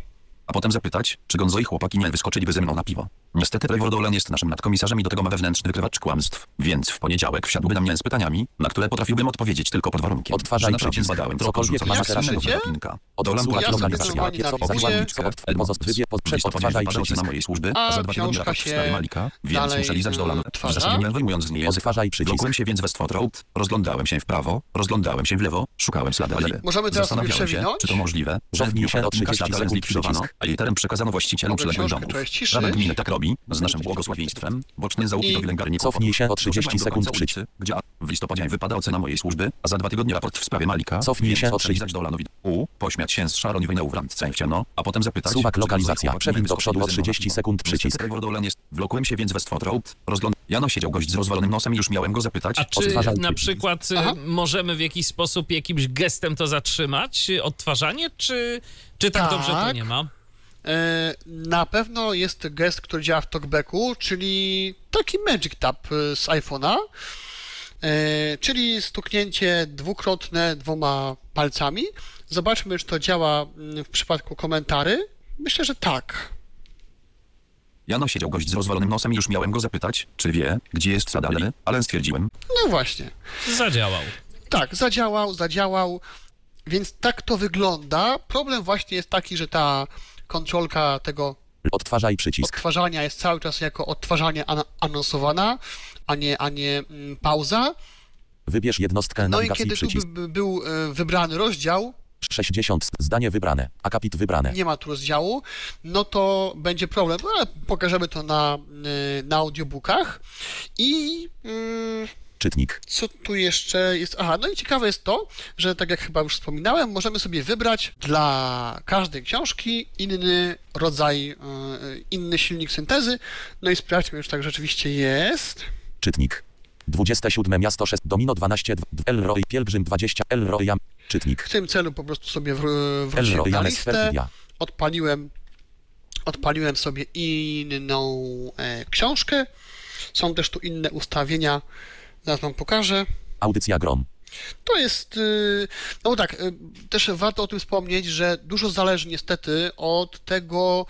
[SPEAKER 4] A potem zapytać, czy Gonzo i chłopaki nie wyskoczyliby ze mną na piwo. Niestety Trevor Dolan jest naszym nadkomisarzem i do tego ma wewnętrzny wykrywacz kłamstw, więc w poniedziałek wsiadłby na mnie z pytaniami, na które potrafiłbym odpowiedzieć tylko pod warunkiem,
[SPEAKER 3] Odtwarzaj
[SPEAKER 4] że na przykład
[SPEAKER 3] przycisk.
[SPEAKER 4] zbadałem
[SPEAKER 3] Cokolwiek
[SPEAKER 4] trochę
[SPEAKER 3] ma
[SPEAKER 4] rzucać
[SPEAKER 3] teraz. Od
[SPEAKER 4] Dolan
[SPEAKER 2] Ja sobie
[SPEAKER 3] lokalizacja.
[SPEAKER 2] normalnie
[SPEAKER 3] Pieco,
[SPEAKER 2] nawizuję.
[SPEAKER 3] zakładniczko, od, pozostawie, po,
[SPEAKER 4] Listopadzie
[SPEAKER 3] odtwarzaj przycisk.
[SPEAKER 4] na mojej służby,
[SPEAKER 2] A
[SPEAKER 4] za dwa tygodnie raport w
[SPEAKER 2] się
[SPEAKER 4] sprawie Malika, więc
[SPEAKER 2] dalej,
[SPEAKER 4] muszę lizać Dolan. W
[SPEAKER 2] odtwarza.
[SPEAKER 4] zasadzie nie wyjmując z niej.
[SPEAKER 3] Odtwarzaj przycisk.
[SPEAKER 4] Wlokłem się więc we stwotrołb, rozglądałem się w prawo, rozglądałem się w lewo, szukałem ślady Alery.
[SPEAKER 2] Możemy teraz sobie
[SPEAKER 4] Zastanawiałem się,
[SPEAKER 2] przewinąć?
[SPEAKER 4] czy to możliwe, że w
[SPEAKER 3] Cofnij
[SPEAKER 4] dniu
[SPEAKER 3] się o
[SPEAKER 4] podatnika
[SPEAKER 3] 30
[SPEAKER 4] ślad
[SPEAKER 3] sekund
[SPEAKER 4] zlikwidowano,
[SPEAKER 3] przycisk.
[SPEAKER 4] a jej teren przekazano właścicielom
[SPEAKER 2] Mogę
[SPEAKER 4] przyległych
[SPEAKER 2] książkę
[SPEAKER 4] domów. Rada gminy tak robi, robi, z naszym błogosławieństwem, boczny zaupitowi lęgarni
[SPEAKER 3] Cofnij się o 30 sekund przycisk.
[SPEAKER 4] Gdzie a, w listopadzie wypada ocena mojej służby, a za dwa tygodnie raport w sprawie Malika.
[SPEAKER 3] Cofnij się o
[SPEAKER 4] przelizać Dolanowi U, pośmiać się z Sharon i Wyneu w randce i w ciemno, a potem zapytać...
[SPEAKER 3] Suwak lokalizacja. Przewin do przodu o
[SPEAKER 4] ze mną na
[SPEAKER 3] 30
[SPEAKER 4] piwo.
[SPEAKER 3] sekund przycisk.
[SPEAKER 4] Jest... Wlokłem się więc we Stwotrope, rozgląd... Jano siedział gość z rozwalonym nosem i już miałem go zapytać...
[SPEAKER 1] A czy na przykład y,
[SPEAKER 2] Aha.
[SPEAKER 1] możemy w jakiś sposób, jakimś gestem to zatrzymać, odtwarzanie, czy, czy tak,
[SPEAKER 2] Tak.
[SPEAKER 1] dobrze to nie ma?
[SPEAKER 2] E, Na pewno jest gest, który działa w talkbacku, czyli taki Magic Tap e, z iPhone'a, e, czyli stuknięcie dwukrotne dwoma palcami. Zobaczmy, czy to działa mm, w przypadku komentarzy. Myślę, że tak.
[SPEAKER 4] Jano siedział gość z rozwalonym nosem i już miałem go zapytać, czy wie, gdzie jest sadalny, ale stwierdziłem,
[SPEAKER 2] No właśnie.
[SPEAKER 1] Zadziałał.
[SPEAKER 2] Tak, zadziałał, zadziałał, więc tak to wygląda. Problem właśnie jest taki, że ta kontrolka tego
[SPEAKER 3] Odtwarzaj przycisk.
[SPEAKER 2] odtwarzania jest cały czas jako odtwarzanie an- anonsowana, a nie, a nie mm, pauza.
[SPEAKER 3] Wybierz jednostkę
[SPEAKER 2] No i
[SPEAKER 3] nawigacji
[SPEAKER 2] kiedy tu
[SPEAKER 3] przycisk.
[SPEAKER 2] by, by był e, wybrany rozdział,
[SPEAKER 3] 60. Zdanie wybrane. Akapit wybrane.
[SPEAKER 2] nie ma tu rozdziału, no to będzie problem, ale pokażemy to na, e, na audiobookach. I mm,
[SPEAKER 3] Czytnik.
[SPEAKER 2] co tu jeszcze jest? Aha, no i ciekawe jest to, że tak jak chyba już wspominałem, możemy sobie wybrać dla każdej książki inny rodzaj, e, inny silnik syntezy. No i sprawdźmy, czy tak rzeczywiście jest.
[SPEAKER 3] Czytnik. 27 miasto 6 Domino 12 dw- Elroy Pielgrzym 20 Elroy Czytnik.
[SPEAKER 2] W tym celu po prostu sobie wr- wróciłem
[SPEAKER 3] Elroy
[SPEAKER 2] na listę, odpaliłem, odpaliłem sobie inną e, książkę. Są też tu inne ustawienia, zaraz wam pokażę.
[SPEAKER 3] Audycja Grom.
[SPEAKER 2] To jest, y, no tak, y, też warto o tym wspomnieć, że dużo zależy niestety od tego,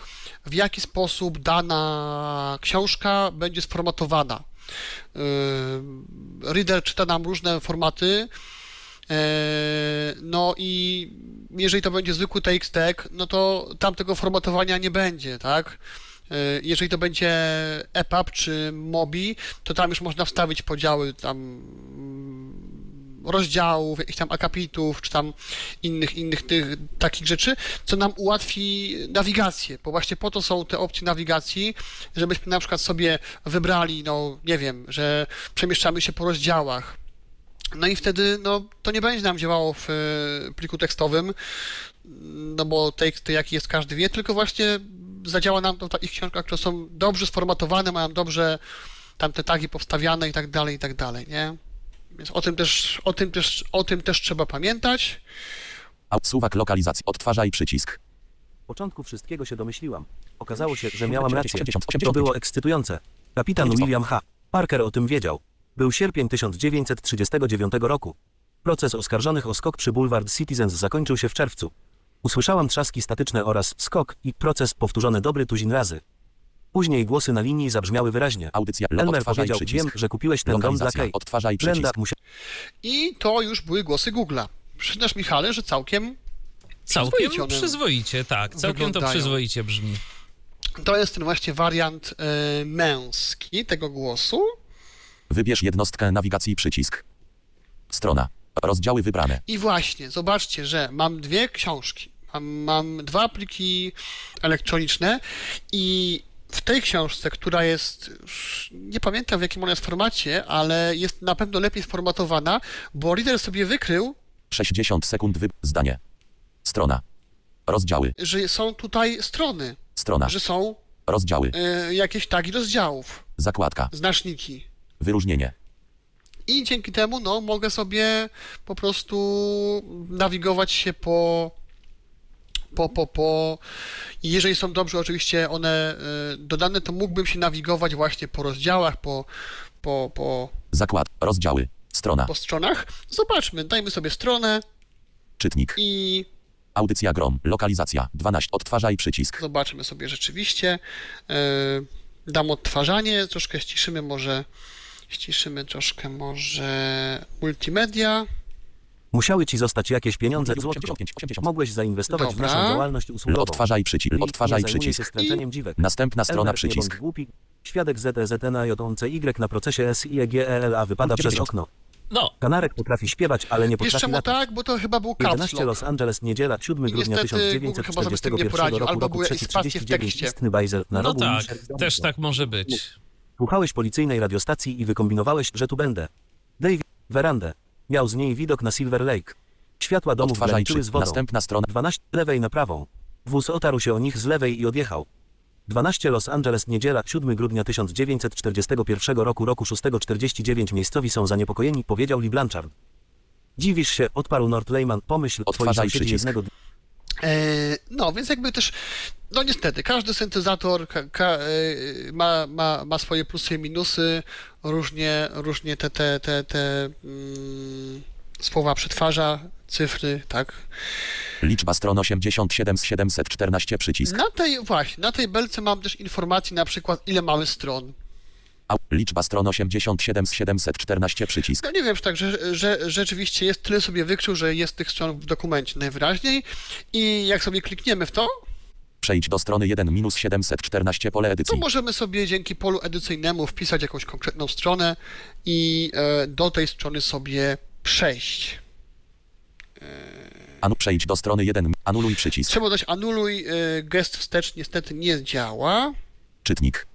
[SPEAKER 2] w jaki sposób dana książka będzie sformatowana. Y, Reader czyta nam różne formaty, no i jeżeli to będzie zwykły TXT, no to tam tego formatowania nie będzie, tak? E, Jeżeli to będzie EPUB czy MOBI, to tam już można wstawić podziały tam rozdziałów, jakichś tam akapitów, czy tam innych, innych tych takich rzeczy, co nam ułatwi nawigację, bo właśnie po to są te opcje nawigacji, żebyśmy na przykład sobie wybrali, no nie wiem, że przemieszczamy się po rozdziałach, no i wtedy no, to nie będzie nam działało w e, pliku tekstowym, no bo tekst jaki jest każdy wie, tylko właśnie zadziała nam to w takich książkach, które są dobrze sformatowane, mają dobrze tam te tagi powstawiane i tak dalej, i tak dalej, nie? Więc o tym też, o tym też, o tym też trzeba pamiętać.
[SPEAKER 3] Au- Suwak lokalizacji. Odtwarzaj przycisk.
[SPEAKER 5] W początku wszystkiego się domyśliłam. Okazało się, że miałam rację.
[SPEAKER 3] 80,
[SPEAKER 5] To
[SPEAKER 3] 85.
[SPEAKER 5] było ekscytujące. Kapitan
[SPEAKER 3] 90.
[SPEAKER 5] William H. Parker o tym wiedział. Był sierpień 1939 roku. Proces oskarżonych o skok przy Boulevard Citizens zakończył się w czerwcu. Usłyszałam trzaski statyczne oraz skok i proces powtórzony dobry tuzin razy. Później głosy na linii zabrzmiały wyraźnie.
[SPEAKER 3] Audycja. Lo-
[SPEAKER 5] Elmer powiedział,
[SPEAKER 3] przycisk.
[SPEAKER 5] wiem, że kupiłeś ten dom dla. Kay.
[SPEAKER 3] Odtwarzaj
[SPEAKER 5] Brenda
[SPEAKER 3] przycisk.
[SPEAKER 5] musiała
[SPEAKER 2] I to już były głosy Google'a. Przyznasz, Michale, że całkiem
[SPEAKER 1] Całkiem
[SPEAKER 2] Przyzwoicie
[SPEAKER 1] przyzwoicie, tak. Całkiem to
[SPEAKER 2] wyglądają.
[SPEAKER 1] przyzwoicie brzmi.
[SPEAKER 2] to jest ten właśnie wariant e, męski tego głosu.
[SPEAKER 3] Wybierz jednostkę nawigacji przycisk. Strona. Rozdziały wybrane.
[SPEAKER 2] I właśnie, zobaczcie, że mam dwie książki. Mam, mam dwa pliki elektroniczne i w tej książce, która jest, nie pamiętam w jakim ona jest formacie, ale jest na pewno lepiej sformatowana, bo reader sobie wykrył,
[SPEAKER 3] 60 sekund wy... Zdanie. Strona. Rozdziały.
[SPEAKER 2] że są tutaj strony,
[SPEAKER 3] Strona.
[SPEAKER 2] że są
[SPEAKER 3] Rozdziały.
[SPEAKER 2] e, jakieś tagi rozdziałów,
[SPEAKER 3] Zakładka.
[SPEAKER 2] znaczniki.
[SPEAKER 3] Wyróżnienie.
[SPEAKER 2] I dzięki temu no, mogę sobie po prostu nawigować się po, po, po, po. Jeżeli są dobrze oczywiście one y, dodane, to mógłbym się nawigować właśnie po rozdziałach, po, po, po,
[SPEAKER 3] Zakład. Rozdziały. Strona.
[SPEAKER 2] po stronach. Zobaczmy, dajmy sobie stronę
[SPEAKER 3] Czytnik.
[SPEAKER 2] i
[SPEAKER 3] Audycja Grom. Lokalizacja. 12. Odtwarzaj przycisk.
[SPEAKER 2] zobaczmy sobie rzeczywiście. Y, dam odtwarzanie, troszkę ściszymy może, ściszymy troszkę może multimedia.
[SPEAKER 5] Musiały ci zostać jakieś pieniądze w złotko.
[SPEAKER 3] 85, 80.
[SPEAKER 5] Mogłeś zainwestować w
[SPEAKER 2] Dobra.
[SPEAKER 5] naszą działalność usługową.
[SPEAKER 3] Odtwarzaj przycisk.
[SPEAKER 5] Nikt
[SPEAKER 3] Odtwarzaj
[SPEAKER 5] nie zajmuje się
[SPEAKER 3] przycisk.
[SPEAKER 5] skręceniem dziwek.
[SPEAKER 3] Następna strona
[SPEAKER 5] Elmer, nie bądź
[SPEAKER 3] przycisk.
[SPEAKER 5] głupi. Świadek ZZN Y na procesie SIEGELA wypada przez okno.
[SPEAKER 1] No,
[SPEAKER 5] Kanarek potrafi śpiewać, ale nie
[SPEAKER 2] Wiesz
[SPEAKER 5] potrafi
[SPEAKER 2] czemu
[SPEAKER 5] latać.
[SPEAKER 2] tak? Bo to chyba był caps
[SPEAKER 5] 11
[SPEAKER 2] lock.
[SPEAKER 5] Los Angeles, niedziela, 7
[SPEAKER 2] I
[SPEAKER 5] grudnia
[SPEAKER 2] niestety Google chyba sobie z tym nie
[SPEAKER 5] 1941
[SPEAKER 2] poradził,
[SPEAKER 5] roku,
[SPEAKER 2] albo
[SPEAKER 5] roku
[SPEAKER 2] były jakieś spacje w
[SPEAKER 5] 339,
[SPEAKER 2] tekście.
[SPEAKER 5] istny bajzel na
[SPEAKER 1] no
[SPEAKER 5] rogu
[SPEAKER 1] tak, też tak może być.
[SPEAKER 5] Słuchałeś policyjnej radiostacji i wykombinowałeś, że tu będę. David, werandę. Miał z niej widok na Silver Lake. Światła domów graniczyły
[SPEAKER 3] 3.
[SPEAKER 5] z wodą.
[SPEAKER 3] Następna strona.
[SPEAKER 5] 12 lewej na prawą. Wóz otarł się o nich z lewej i odjechał. 12 Los Angeles, niedziela, 7 grudnia 1941 roku, roku 649 miejscowi są zaniepokojeni, powiedział Lee Blanchard. Dziwisz się, odparł Nord Lehman, pomyśl, twoi
[SPEAKER 3] Odtwarzaj
[SPEAKER 5] sąsiedzi
[SPEAKER 3] przycisk.
[SPEAKER 5] jednego dnia
[SPEAKER 2] no, więc jakby też, no niestety, każdy syntezator ka, ka, e, ma, ma, ma swoje plusy i minusy, różnie, różnie te, te, te, te mm, słowa przetwarza, cyfry, tak.
[SPEAKER 3] Liczba stron 87 z 714 przycisk.
[SPEAKER 2] Na tej, właśnie, na tej belce mam też informacje na przykład, ile mamy stron.
[SPEAKER 3] A, liczba stron 87 z 714 przycisk.
[SPEAKER 2] No nie wiem, czy tak, że, że rzeczywiście jest tyle sobie wykrył, że jest tych stron w dokumencie najwyraźniej i jak sobie klikniemy w to,
[SPEAKER 3] Przejdź do strony 1 minus 714 pole
[SPEAKER 2] to
[SPEAKER 3] edycji.
[SPEAKER 2] możemy sobie dzięki polu edycyjnemu wpisać jakąś konkretną stronę i e, do tej strony sobie przejść.
[SPEAKER 3] Anu, przejdź do strony 1. Anuluj przycisk.
[SPEAKER 2] Trzeba dać anuluj, e, gest wstecz niestety nie działa.
[SPEAKER 3] Czytnik.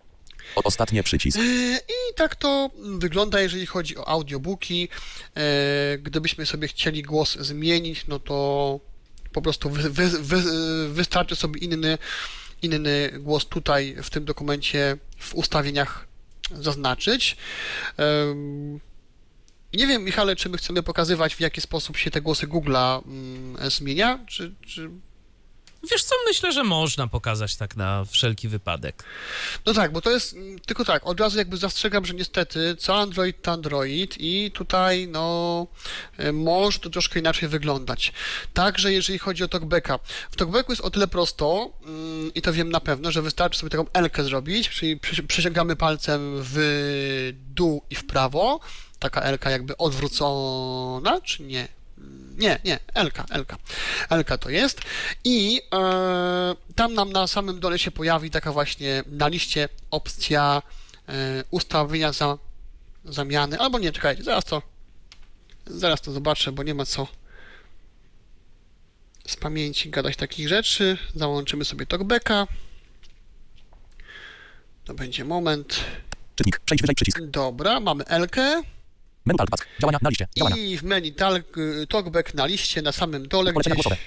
[SPEAKER 3] Ostatnie przycisk.
[SPEAKER 2] E, I tak to wygląda, jeżeli chodzi o audiobooki. E, Gdybyśmy sobie chcieli głos zmienić, no to po prostu wy, wy, wy, wystarczy sobie inny, inny głos tutaj w tym dokumencie w ustawieniach zaznaczyć. Em, Nie wiem, Michale, czy my chcemy pokazywać, w jaki sposób się te głosy Google'a mm, zmienia, czy, czy
[SPEAKER 1] Wiesz co, myślę, że można pokazać tak na wszelki wypadek.
[SPEAKER 2] No tak, bo to jest tylko tak, od razu jakby zastrzegam, że niestety co Android to Android i tutaj no e, może to troszkę inaczej wyglądać. Także jeżeli chodzi o talkbacka, w talkbacku jest o tyle prosto mm, i to wiem na pewno, że wystarczy sobie taką L-kę zrobić, czyli przesiągamy palcem w dół i w prawo, taka L-ka jakby odwrócona, czy nie? Nie, nie, Elka, Elka. Elka to jest. I e, tam nam na samym dole się pojawi taka właśnie na liście opcja e, ustawienia za, zamiany. Albo nie, czekajcie, zaraz to zaraz to zobaczę, bo nie ma co z pamięci gadać takich rzeczy. Załączymy sobie talkbacka. To będzie moment.
[SPEAKER 3] Czytnik. Przejdź wyżej przycisk.
[SPEAKER 2] Dobra, mamy Elkę.
[SPEAKER 3] Menu Talkback. Działania na liście. Działania.
[SPEAKER 2] I w menu talk, talkback na liście na samym dole
[SPEAKER 3] Polecenia
[SPEAKER 2] gdzieś.
[SPEAKER 3] głosowe.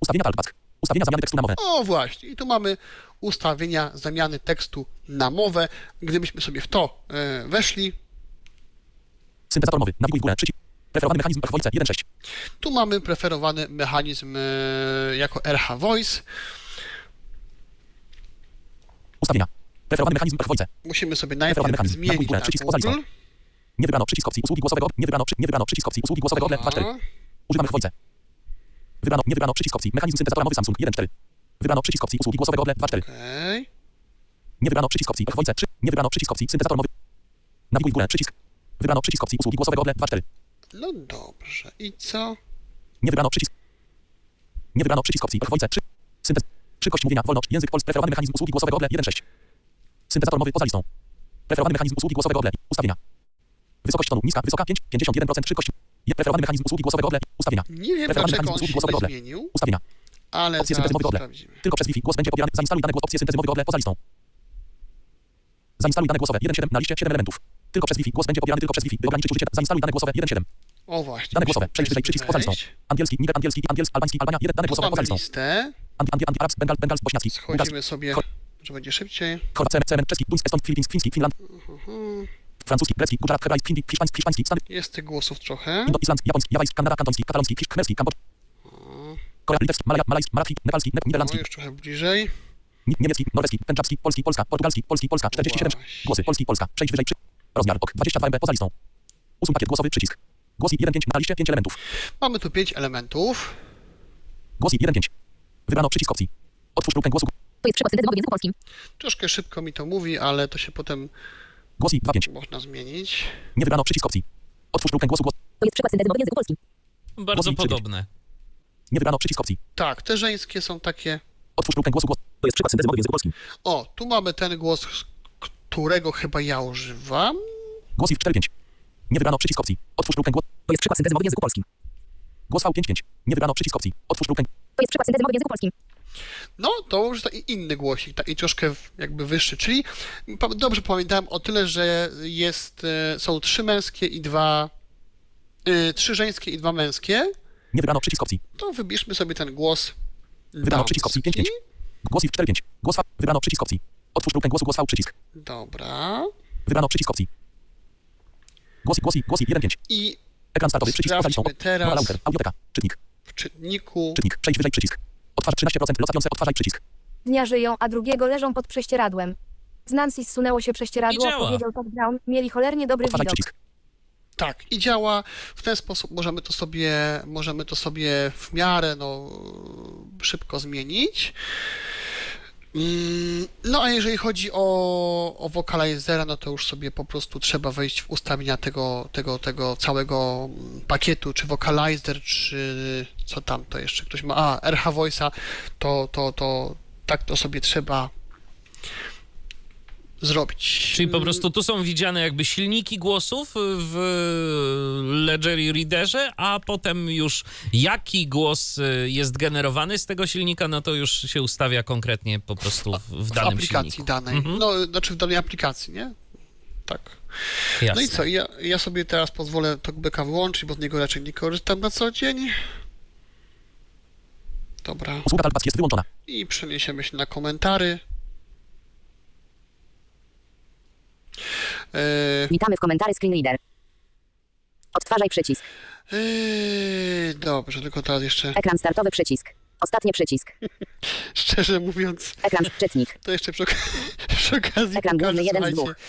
[SPEAKER 3] Ustawienia Talkback. Ustawienia zamiany tekstu na mowę.
[SPEAKER 2] O właśnie, i tu mamy ustawienia zamiany tekstu na mowę. Gdybyśmy sobie w to e, weszli,
[SPEAKER 3] Syntezator mowy. Nawiguj w górę. Przycisk. Preferowany mechanizm Voice 1.6.
[SPEAKER 2] tu mamy preferowany mechanizm e, jako RH Voice.
[SPEAKER 3] Ustawienia. Preferowany mechanizm Voice.
[SPEAKER 2] Musimy sobie najpierw zmienić
[SPEAKER 3] Nawiguj w górę.
[SPEAKER 2] na
[SPEAKER 3] Przycisk poza listą.
[SPEAKER 2] Google.
[SPEAKER 3] Nie wybrano przycisk opcji usługi głosowego. Nie wybrano, przy, nie wybrano przycisk opcji usługi głosowego. Odle 2.4.
[SPEAKER 2] Aha.
[SPEAKER 3] Używamy Voice. Wybrano, nie wybrano przycisk opcji. Mechanizm syntezatora mowy Samsung 1.4. Wybrano przycisk opcji usługi głosowego. Odle 2.4.
[SPEAKER 2] Okej.
[SPEAKER 3] Nie wybrano przycisk opcji Voice 3. Nie wybrano przycisk opcji syntezator mowy. Nawiguj w górę. Przycisk. Wybrano przycisk opcji usługi głosowego. Odle 2.4.
[SPEAKER 2] No dobrze. I co?
[SPEAKER 3] Nie wybrano przycisk. Nie wybrano przycisk opcji Voice 3. Syntez. Szybkość mówienia. Wolność. Język polski. Preferowany mechanizm usługi głosowego. Odle 1.6. Syntezator mowy poza listą. Preferowany mechanizm usługi głosowego. Odle. Ustawienia. Wysokość tonu. Niska. Wysoka. 5. 51%. Szybkość. Preferowany mechanizm usługi głosowego. Odle. Ustawienia.
[SPEAKER 2] Nie wiem
[SPEAKER 3] Preferowany mechanizm usługi głosowego. Odle.
[SPEAKER 2] zmienił,
[SPEAKER 3] Ustawienia.
[SPEAKER 2] ale
[SPEAKER 3] Opcje syntezy Odle. Tylko przez Wi-Fi. Głos będzie pobierany. Zainstaluj dane głos. Opcje syntezy Odle poza listą. Zainstaluj dane głosowe. 1.7 na liście 7 elementów. Tylko przez Wi-Fi. Głos będzie pobierany tylko przez Wi-Fi. By ograniczyć użycie. Zainstaluj dane głosowe. 1.7.
[SPEAKER 2] O właśnie.
[SPEAKER 3] Dane głosowe. Przejdź wyżej. Przycisk poza listą. Angielski. Niger angielski. Angielski. Albański. Albania. 1. Dane głosowe poza listą.
[SPEAKER 2] listę.
[SPEAKER 3] Arabs, Bengal, Bengal, bośniacki,
[SPEAKER 2] Schodzimy sobie, że będzie szybciej.
[SPEAKER 3] Cemen, czeski, fiński, Finland, francuski, grecki, gujarat, hebrajski, hindi, hiszpański, hiszpański, stany,
[SPEAKER 2] Jest tych głosów trochę.
[SPEAKER 3] indo, islandzki, japoński, jawajski, kanada, kantoński, kataloński, hisz- khmerski, kambodż, Korea, litewski, malaja, malajski, maratki, nepalski, ne-
[SPEAKER 2] No
[SPEAKER 3] niderlandzki,
[SPEAKER 2] już trochę bliżej.
[SPEAKER 3] ni- niemiecki, norweski, pendżabski, polski, polska, portugalski, polski, polska, 47,
[SPEAKER 2] Właśnie.
[SPEAKER 3] głosy, polski, polska, przejdź wyżej, przy... rozmiar, ok, 22 MB, poza listą, usuń pakiet głosowy, przycisk, głos i 1.5 na liście 5 elementów,
[SPEAKER 2] Mamy tu pięć elementów.
[SPEAKER 3] głos i 1.5, wybrano przycisk opcji, otwórz grupę głosu,
[SPEAKER 6] To jest przykład syntezy w języku polskim.
[SPEAKER 2] Troszkę szybko mi to mówi, ale to się potem
[SPEAKER 3] głos i 2.5,
[SPEAKER 2] można zmienić.
[SPEAKER 3] nie wybrano przycisk opcji, otwórz grupę głosu, głos,
[SPEAKER 6] To jest przykład syntezy mowy w języku polskim.
[SPEAKER 1] Bardzo
[SPEAKER 3] Głos
[SPEAKER 1] podobne.
[SPEAKER 3] nie wybrano przycisk opcji,
[SPEAKER 2] Tak, te żeńskie są takie.
[SPEAKER 3] otwórz grupę głosu, głos,
[SPEAKER 5] To jest przykład syntezy mowy w języku polskim.
[SPEAKER 2] O, tu mamy ten głos, którego chyba ja używam.
[SPEAKER 3] głos i 4.5, Nie wybrano przycisk opcji. Otwórz grupę głos.
[SPEAKER 6] To jest przykład syntezy mowy w języku polskim.
[SPEAKER 3] Głos V55. Nie wybrano przycisk opcji. Otwórz grupę.
[SPEAKER 6] To jest przykład syntezy mowy w języku polskim.
[SPEAKER 2] No, to już taki inny głosik, taki troszkę jakby wyższy, czyli dobrze pamiętałem o tyle, że jest, e, są trzy męskie i dwa, e, trzy żeńskie i dwa męskie,
[SPEAKER 3] Nie wybrano przycisk opcji.
[SPEAKER 2] to wybierzmy sobie ten głos
[SPEAKER 3] Wybrano przycisk opcji 55. Głos IV45. Głos V. Wybrano przycisk opcji. Otwórz grupę głosu głos V przycisk.
[SPEAKER 2] Dobra.
[SPEAKER 3] Wybrano przycisk opcji. Głos głos głos 15.
[SPEAKER 2] I
[SPEAKER 3] Ekran startowy przycisk listą.
[SPEAKER 2] Teraz.
[SPEAKER 3] Audioteka. Czytnik.
[SPEAKER 2] w czytniku
[SPEAKER 3] Czytnik. Przejdź wyżej przycisk. Otwarz 13% locapiące. Odtwarzaj przycisk.
[SPEAKER 7] Dnia żyją, a drugiego leżą pod prześcieradłem. Z Nancy zsunęło się prześcieradło,
[SPEAKER 1] I działa.
[SPEAKER 7] powiedział Todd Brown. Mieli cholernie dobry
[SPEAKER 3] Odtwarzaj
[SPEAKER 7] widok.
[SPEAKER 3] przycisk.
[SPEAKER 2] Tak, i działa w ten sposób. Możemy to sobie, możemy to sobie w miarę no, szybko zmienić. Mm, No a jeżeli chodzi o, o vocalizera, no to już sobie po prostu trzeba wejść w ustawienia tego, tego, tego całego pakietu, czy vocalizer, czy co tam to jeszcze ktoś ma, a RH Voice'a, to, to, to tak to sobie trzeba zrobić.
[SPEAKER 1] Czyli po prostu tu są widziane jakby silniki głosów w Ledger Readerze, a potem już jaki głos y, jest generowany z tego silnika, no to już się ustawia konkretnie po prostu w, w
[SPEAKER 2] w
[SPEAKER 1] danym
[SPEAKER 2] aplikacji
[SPEAKER 1] silniku.
[SPEAKER 2] danej.
[SPEAKER 1] Mhm.
[SPEAKER 2] No, znaczy w danej aplikacji, nie? Tak.
[SPEAKER 1] Jasne.
[SPEAKER 2] No i co, ja, ja sobie teraz pozwolę talkbacka wyłączyć, bo z niego raczej nie korzystam na co dzień. Dobra.
[SPEAKER 3] Usługa Talkback jest wyłączona.
[SPEAKER 2] I przeniesiemy się na komentary. Yy,
[SPEAKER 6] Witamy w komentarzu Screen Reader. Odtwarzaj przycisk.
[SPEAKER 2] yy, dobrze, tylko teraz jeszcze,
[SPEAKER 6] Ekran startowy przycisk. Ostatni przycisk.
[SPEAKER 2] szczerze mówiąc,
[SPEAKER 6] Ekran czytnik.
[SPEAKER 2] to jeszcze przy, przy okazji
[SPEAKER 6] Ekran
[SPEAKER 2] pokażę,
[SPEAKER 6] główny, jeden z
[SPEAKER 2] słuchajcie,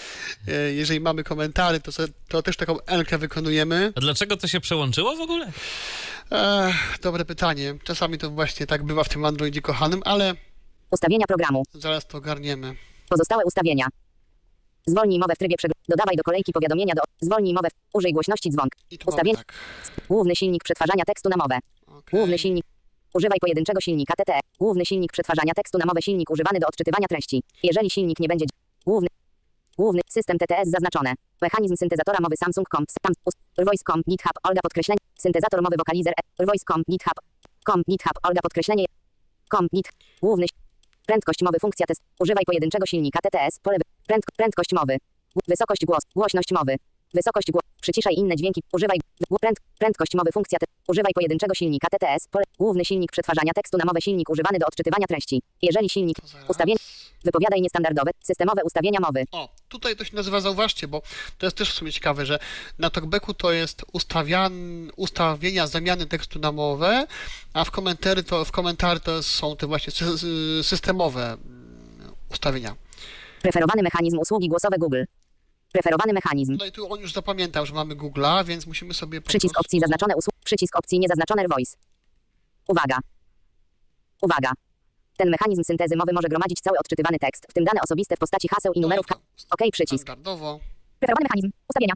[SPEAKER 2] yy, jeżeli mamy komentary, to, to też taką elkę wykonujemy.
[SPEAKER 1] A dlaczego to się przełączyło w ogóle?
[SPEAKER 2] Ech, dobre pytanie. Czasami to właśnie tak bywa w tym Androidzie kochanym, ale
[SPEAKER 6] Ustawienia programu.
[SPEAKER 2] zaraz to ogarniemy.
[SPEAKER 6] Pozostałe ustawienia. Zwolnij mowę w trybie przegl... Dodawaj do kolejki powiadomienia do... Zwolnij mowę. w- Użyj głośności dzwonk. Ustawienie.
[SPEAKER 2] tak.
[SPEAKER 6] Główny silnik przetwarzania tekstu na mowę.
[SPEAKER 2] okej.
[SPEAKER 6] Główny silnik. Używaj pojedynczego silnika TTE. Główny silnik przetwarzania tekstu na mowę. Silnik używany do odczytywania treści. Jeżeli silnik nie będzie... Główny. Główny system TTS zaznaczone. Mechanizm syntezatora mowy Samsung.com. Sam, ust- Voice.com. GitHub. Olga podkreślenie. Syntezator mowy wokalizer. e, Voice.com. GitHub. Com. GitHub. Olga podkreślenie. Com. Git. Główny. Prędkość mowy. Funkcja test. Używaj pojedynczego silnika TTS. Pole. Prędkość mowy. Wysokość głos. Głośność mowy. Wysokość głos. Przyciszaj inne dźwięki. Używaj. Pręd, prędkość mowy. Funkcja te. Używaj pojedynczego silnika TTS. Pole. Główny silnik przetwarzania tekstu na mowę. Silnik używany do odczytywania treści. Jeżeli silnik. Ustawienie. Wypowiadaj niestandardowe. Systemowe ustawienia mowy.
[SPEAKER 2] O, tutaj to się nazywa, zauważcie, bo to jest też w sumie ciekawe, że na talkbacku to jest ustawian, ustawienia zamiany tekstu na mowę, a w komentary to, w komentary to są te właśnie sy- sy- systemowe mm, ustawienia.
[SPEAKER 6] Preferowany mechanizm usługi głosowe Google. Preferowany mechanizm.
[SPEAKER 2] No i tu on już zapamiętał, że mamy Google'a, więc musimy sobie po
[SPEAKER 6] Przycisk
[SPEAKER 2] prostu...
[SPEAKER 6] opcji zaznaczone usług. Przycisk opcji niezaznaczone voice. Uwaga. Uwaga. Ten mechanizm syntezy mowy może gromadzić cały odczytywany tekst, w tym dane osobiste w postaci haseł i
[SPEAKER 2] No
[SPEAKER 6] numerów. OK przycisk.
[SPEAKER 2] Standardowo.
[SPEAKER 6] Preferowany mechanizm. Ustawienia.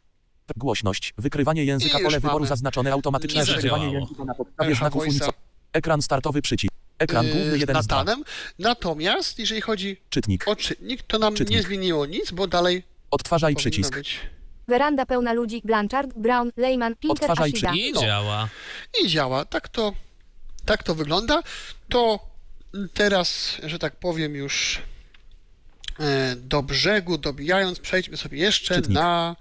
[SPEAKER 3] Głośność. Wykrywanie języka. Pole wyboru
[SPEAKER 2] mamy.
[SPEAKER 3] zaznaczone. Automatyczne wykrywanie języka na podstawie znaków. Ekran startowy przycisk. Ekran
[SPEAKER 2] Yy,
[SPEAKER 3] główny
[SPEAKER 2] z
[SPEAKER 3] 1 z 2.
[SPEAKER 2] Natanem. Natomiast jeżeli chodzi
[SPEAKER 3] Czytnik.
[SPEAKER 2] o czytnik, to nam
[SPEAKER 3] Czytnik.
[SPEAKER 2] nie zmieniło nic, bo dalej
[SPEAKER 3] Odtwarzaj przycisk.
[SPEAKER 2] być.
[SPEAKER 7] Weranda pełna ludzi. Blanchard, Brown, Lehman, Pinker,
[SPEAKER 3] Odtwarzaj
[SPEAKER 7] Ashida.
[SPEAKER 1] I
[SPEAKER 2] No.
[SPEAKER 1] działa.
[SPEAKER 2] i działa. Tak to, tak to wygląda. To teraz, że tak powiem, już do brzegu dobijając, przejdźmy sobie jeszcze
[SPEAKER 3] Czytnik.
[SPEAKER 2] na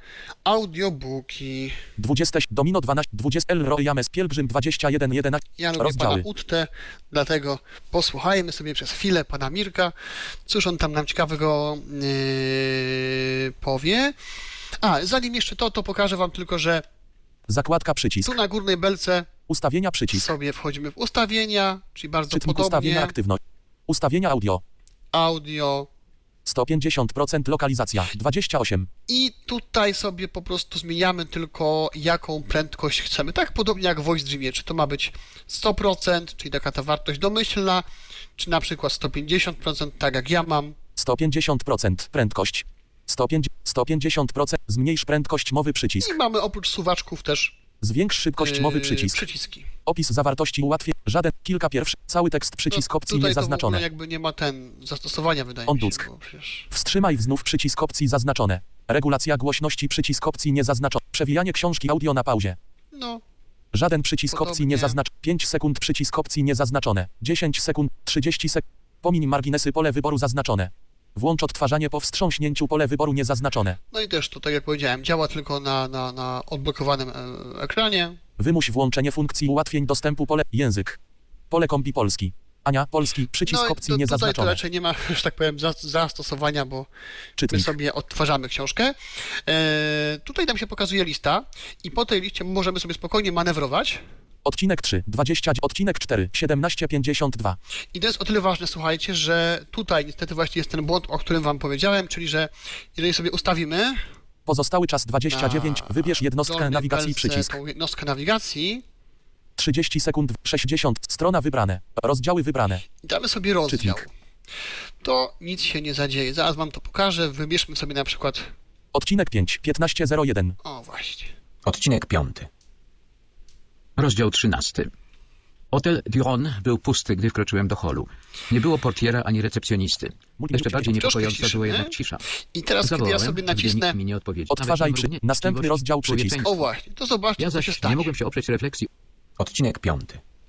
[SPEAKER 2] audiobooki.
[SPEAKER 3] 20 Domino 12 20 El Roy James Pielgrzym 21 11
[SPEAKER 2] Ja lubię
[SPEAKER 3] Rozdziały.
[SPEAKER 2] pana Uttę, dlatego posłuchajmy sobie przez chwilę pana Mirka, cóż on tam nam ciekawego yy, powie. A, zanim jeszcze to, to pokażę wam tylko, że
[SPEAKER 3] Zakładka przycisk.
[SPEAKER 2] tu na górnej belce
[SPEAKER 3] Ustawienia przycisk.
[SPEAKER 2] sobie wchodzimy w ustawienia, czyli bardzo
[SPEAKER 3] Czytnik ustawienia
[SPEAKER 2] podobnie,
[SPEAKER 3] aktywność. Ustawienia audio.
[SPEAKER 2] audio,
[SPEAKER 3] 150% lokalizacja. 28.
[SPEAKER 2] I tutaj sobie po prostu zmieniamy tylko jaką prędkość chcemy. Tak podobnie jak w Voice Dreamie, czy to ma być 100%, czyli taka ta wartość domyślna, czy na przykład 150%, tak jak ja mam.
[SPEAKER 3] 150% prędkość. 150 150% zmniejsz prędkość mowy przycisk.
[SPEAKER 2] I mamy oprócz suwaczków też
[SPEAKER 3] Zwiększ szybkość mowy
[SPEAKER 2] yy,
[SPEAKER 3] przycisk.
[SPEAKER 2] przyciski.
[SPEAKER 3] Opis zawartości ułatwię. Żaden. Kilka pierwszy. Cały tekst przycisk
[SPEAKER 2] No,
[SPEAKER 3] opcji niezaznaczone.
[SPEAKER 2] jakby nie ma ten zastosowania wydaje
[SPEAKER 3] On
[SPEAKER 2] mi się. przecież...
[SPEAKER 3] Wstrzymaj znów przycisk opcji zaznaczone. Regulacja głośności przycisk opcji niezaznaczone. Przewijanie książki audio na pauzie.
[SPEAKER 2] No,
[SPEAKER 3] Żaden przycisk opcji nie
[SPEAKER 2] Podobnie.
[SPEAKER 3] zaznacz. 5 sekund przycisk opcji niezaznaczone. 10 sekund, 30 sekund. Pomiń marginesy pole wyboru zaznaczone. Włącz odtwarzanie po wstrząśnięciu pole wyboru niezaznaczone.
[SPEAKER 2] no i też to, tak jak powiedziałem, działa tylko na, na, na odblokowanym e, ekranie.
[SPEAKER 3] Wymuś włączenie funkcji ułatwień dostępu pole język. Pole kombi polski. Ania, polski, przycisk
[SPEAKER 2] No
[SPEAKER 3] opcji
[SPEAKER 2] to, tutaj to
[SPEAKER 3] niezaznaczone.
[SPEAKER 2] raczej nie ma, że tak powiem, za- zastosowania, bo my
[SPEAKER 3] Czytnik.
[SPEAKER 2] sobie odtwarzamy książkę. E, tutaj nam się pokazuje lista i po tej liście możemy sobie spokojnie manewrować.
[SPEAKER 3] Odcinek 3, 20, odcinek 4, 1752.
[SPEAKER 2] I to jest o tyle ważne, słuchajcie, że tutaj niestety właśnie jest ten błąd, o którym wam powiedziałem, czyli że jeżeli sobie ustawimy
[SPEAKER 3] Pozostały czas 29,
[SPEAKER 2] na
[SPEAKER 3] wybierz jednostkę nawigacji przycisk.
[SPEAKER 2] jednostkę nawigacji
[SPEAKER 3] 30 sekund, 60, strona wybrane, rozdziały wybrane.
[SPEAKER 2] i damy sobie rozdział,
[SPEAKER 3] Czytnik.
[SPEAKER 2] to nic się nie zadzieje. Zaraz wam to pokażę. Wybierzmy sobie na przykład,
[SPEAKER 3] Odcinek 5, 1501.
[SPEAKER 2] o właśnie,
[SPEAKER 8] Odcinek 5. Rozdział 13. Hotel Duron był pusty, gdy wkroczyłem do holu. Nie było portiera ani recepcjonisty. Jeszcze bardziej niepokojąca była jednak cisza.
[SPEAKER 2] I teraz, kiedy ja
[SPEAKER 8] Zawołałem,
[SPEAKER 2] sobie nacisnę,
[SPEAKER 8] mi nie odpowiedział.
[SPEAKER 3] Odtwarzaj przy- następny rozdział przycisk.
[SPEAKER 2] o właśnie, to zobaczcie,
[SPEAKER 8] Ja
[SPEAKER 2] co się stanie.
[SPEAKER 8] nie mogłem się oprzeć refleksji. Odcinek 5.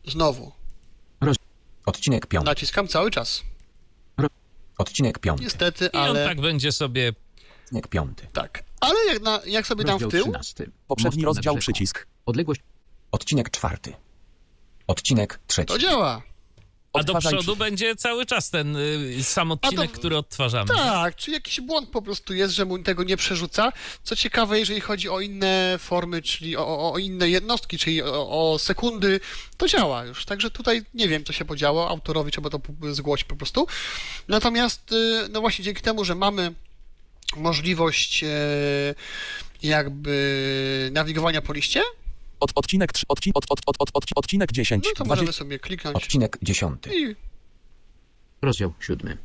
[SPEAKER 2] Znowu,
[SPEAKER 8] Odcinek 5.
[SPEAKER 2] naciskam cały czas.
[SPEAKER 8] Odcinek 5.
[SPEAKER 2] Niestety,
[SPEAKER 1] I on
[SPEAKER 2] ale
[SPEAKER 1] tak będzie sobie
[SPEAKER 8] Odcinek 5.
[SPEAKER 2] tak. Ale jak, na, jak sobie
[SPEAKER 8] Rozdział
[SPEAKER 2] w tył,
[SPEAKER 8] 13.
[SPEAKER 3] Poprzedni
[SPEAKER 8] Most
[SPEAKER 3] rozdział przycisk.
[SPEAKER 8] Odległość. Odcinek 4. Odcinek 3.
[SPEAKER 2] to działa.
[SPEAKER 1] A do przodu będzie cały czas ten y, sam odcinek,
[SPEAKER 2] to-
[SPEAKER 1] który odtwarzamy.
[SPEAKER 2] Tak, czy jakiś błąd po prostu jest, że mu tego nie przerzuca. Co ciekawe, jeżeli chodzi o inne formy, czyli o, o, inne jednostki, czyli o, o sekundy, to działa już. Także tutaj nie wiem, co się podziało. Autorowi trzeba to zgłosić po prostu. Natomiast, y, no właśnie dzięki temu, że mamy możliwość e, jakby nawigowania po liście,
[SPEAKER 3] Od, odcinek 3, odci, od, od, od, od, od, odcinek 10,
[SPEAKER 2] no to
[SPEAKER 3] 20,
[SPEAKER 2] możemy sobie kliknąć
[SPEAKER 8] Odcinek 10.
[SPEAKER 2] i
[SPEAKER 8] Rozdział 7.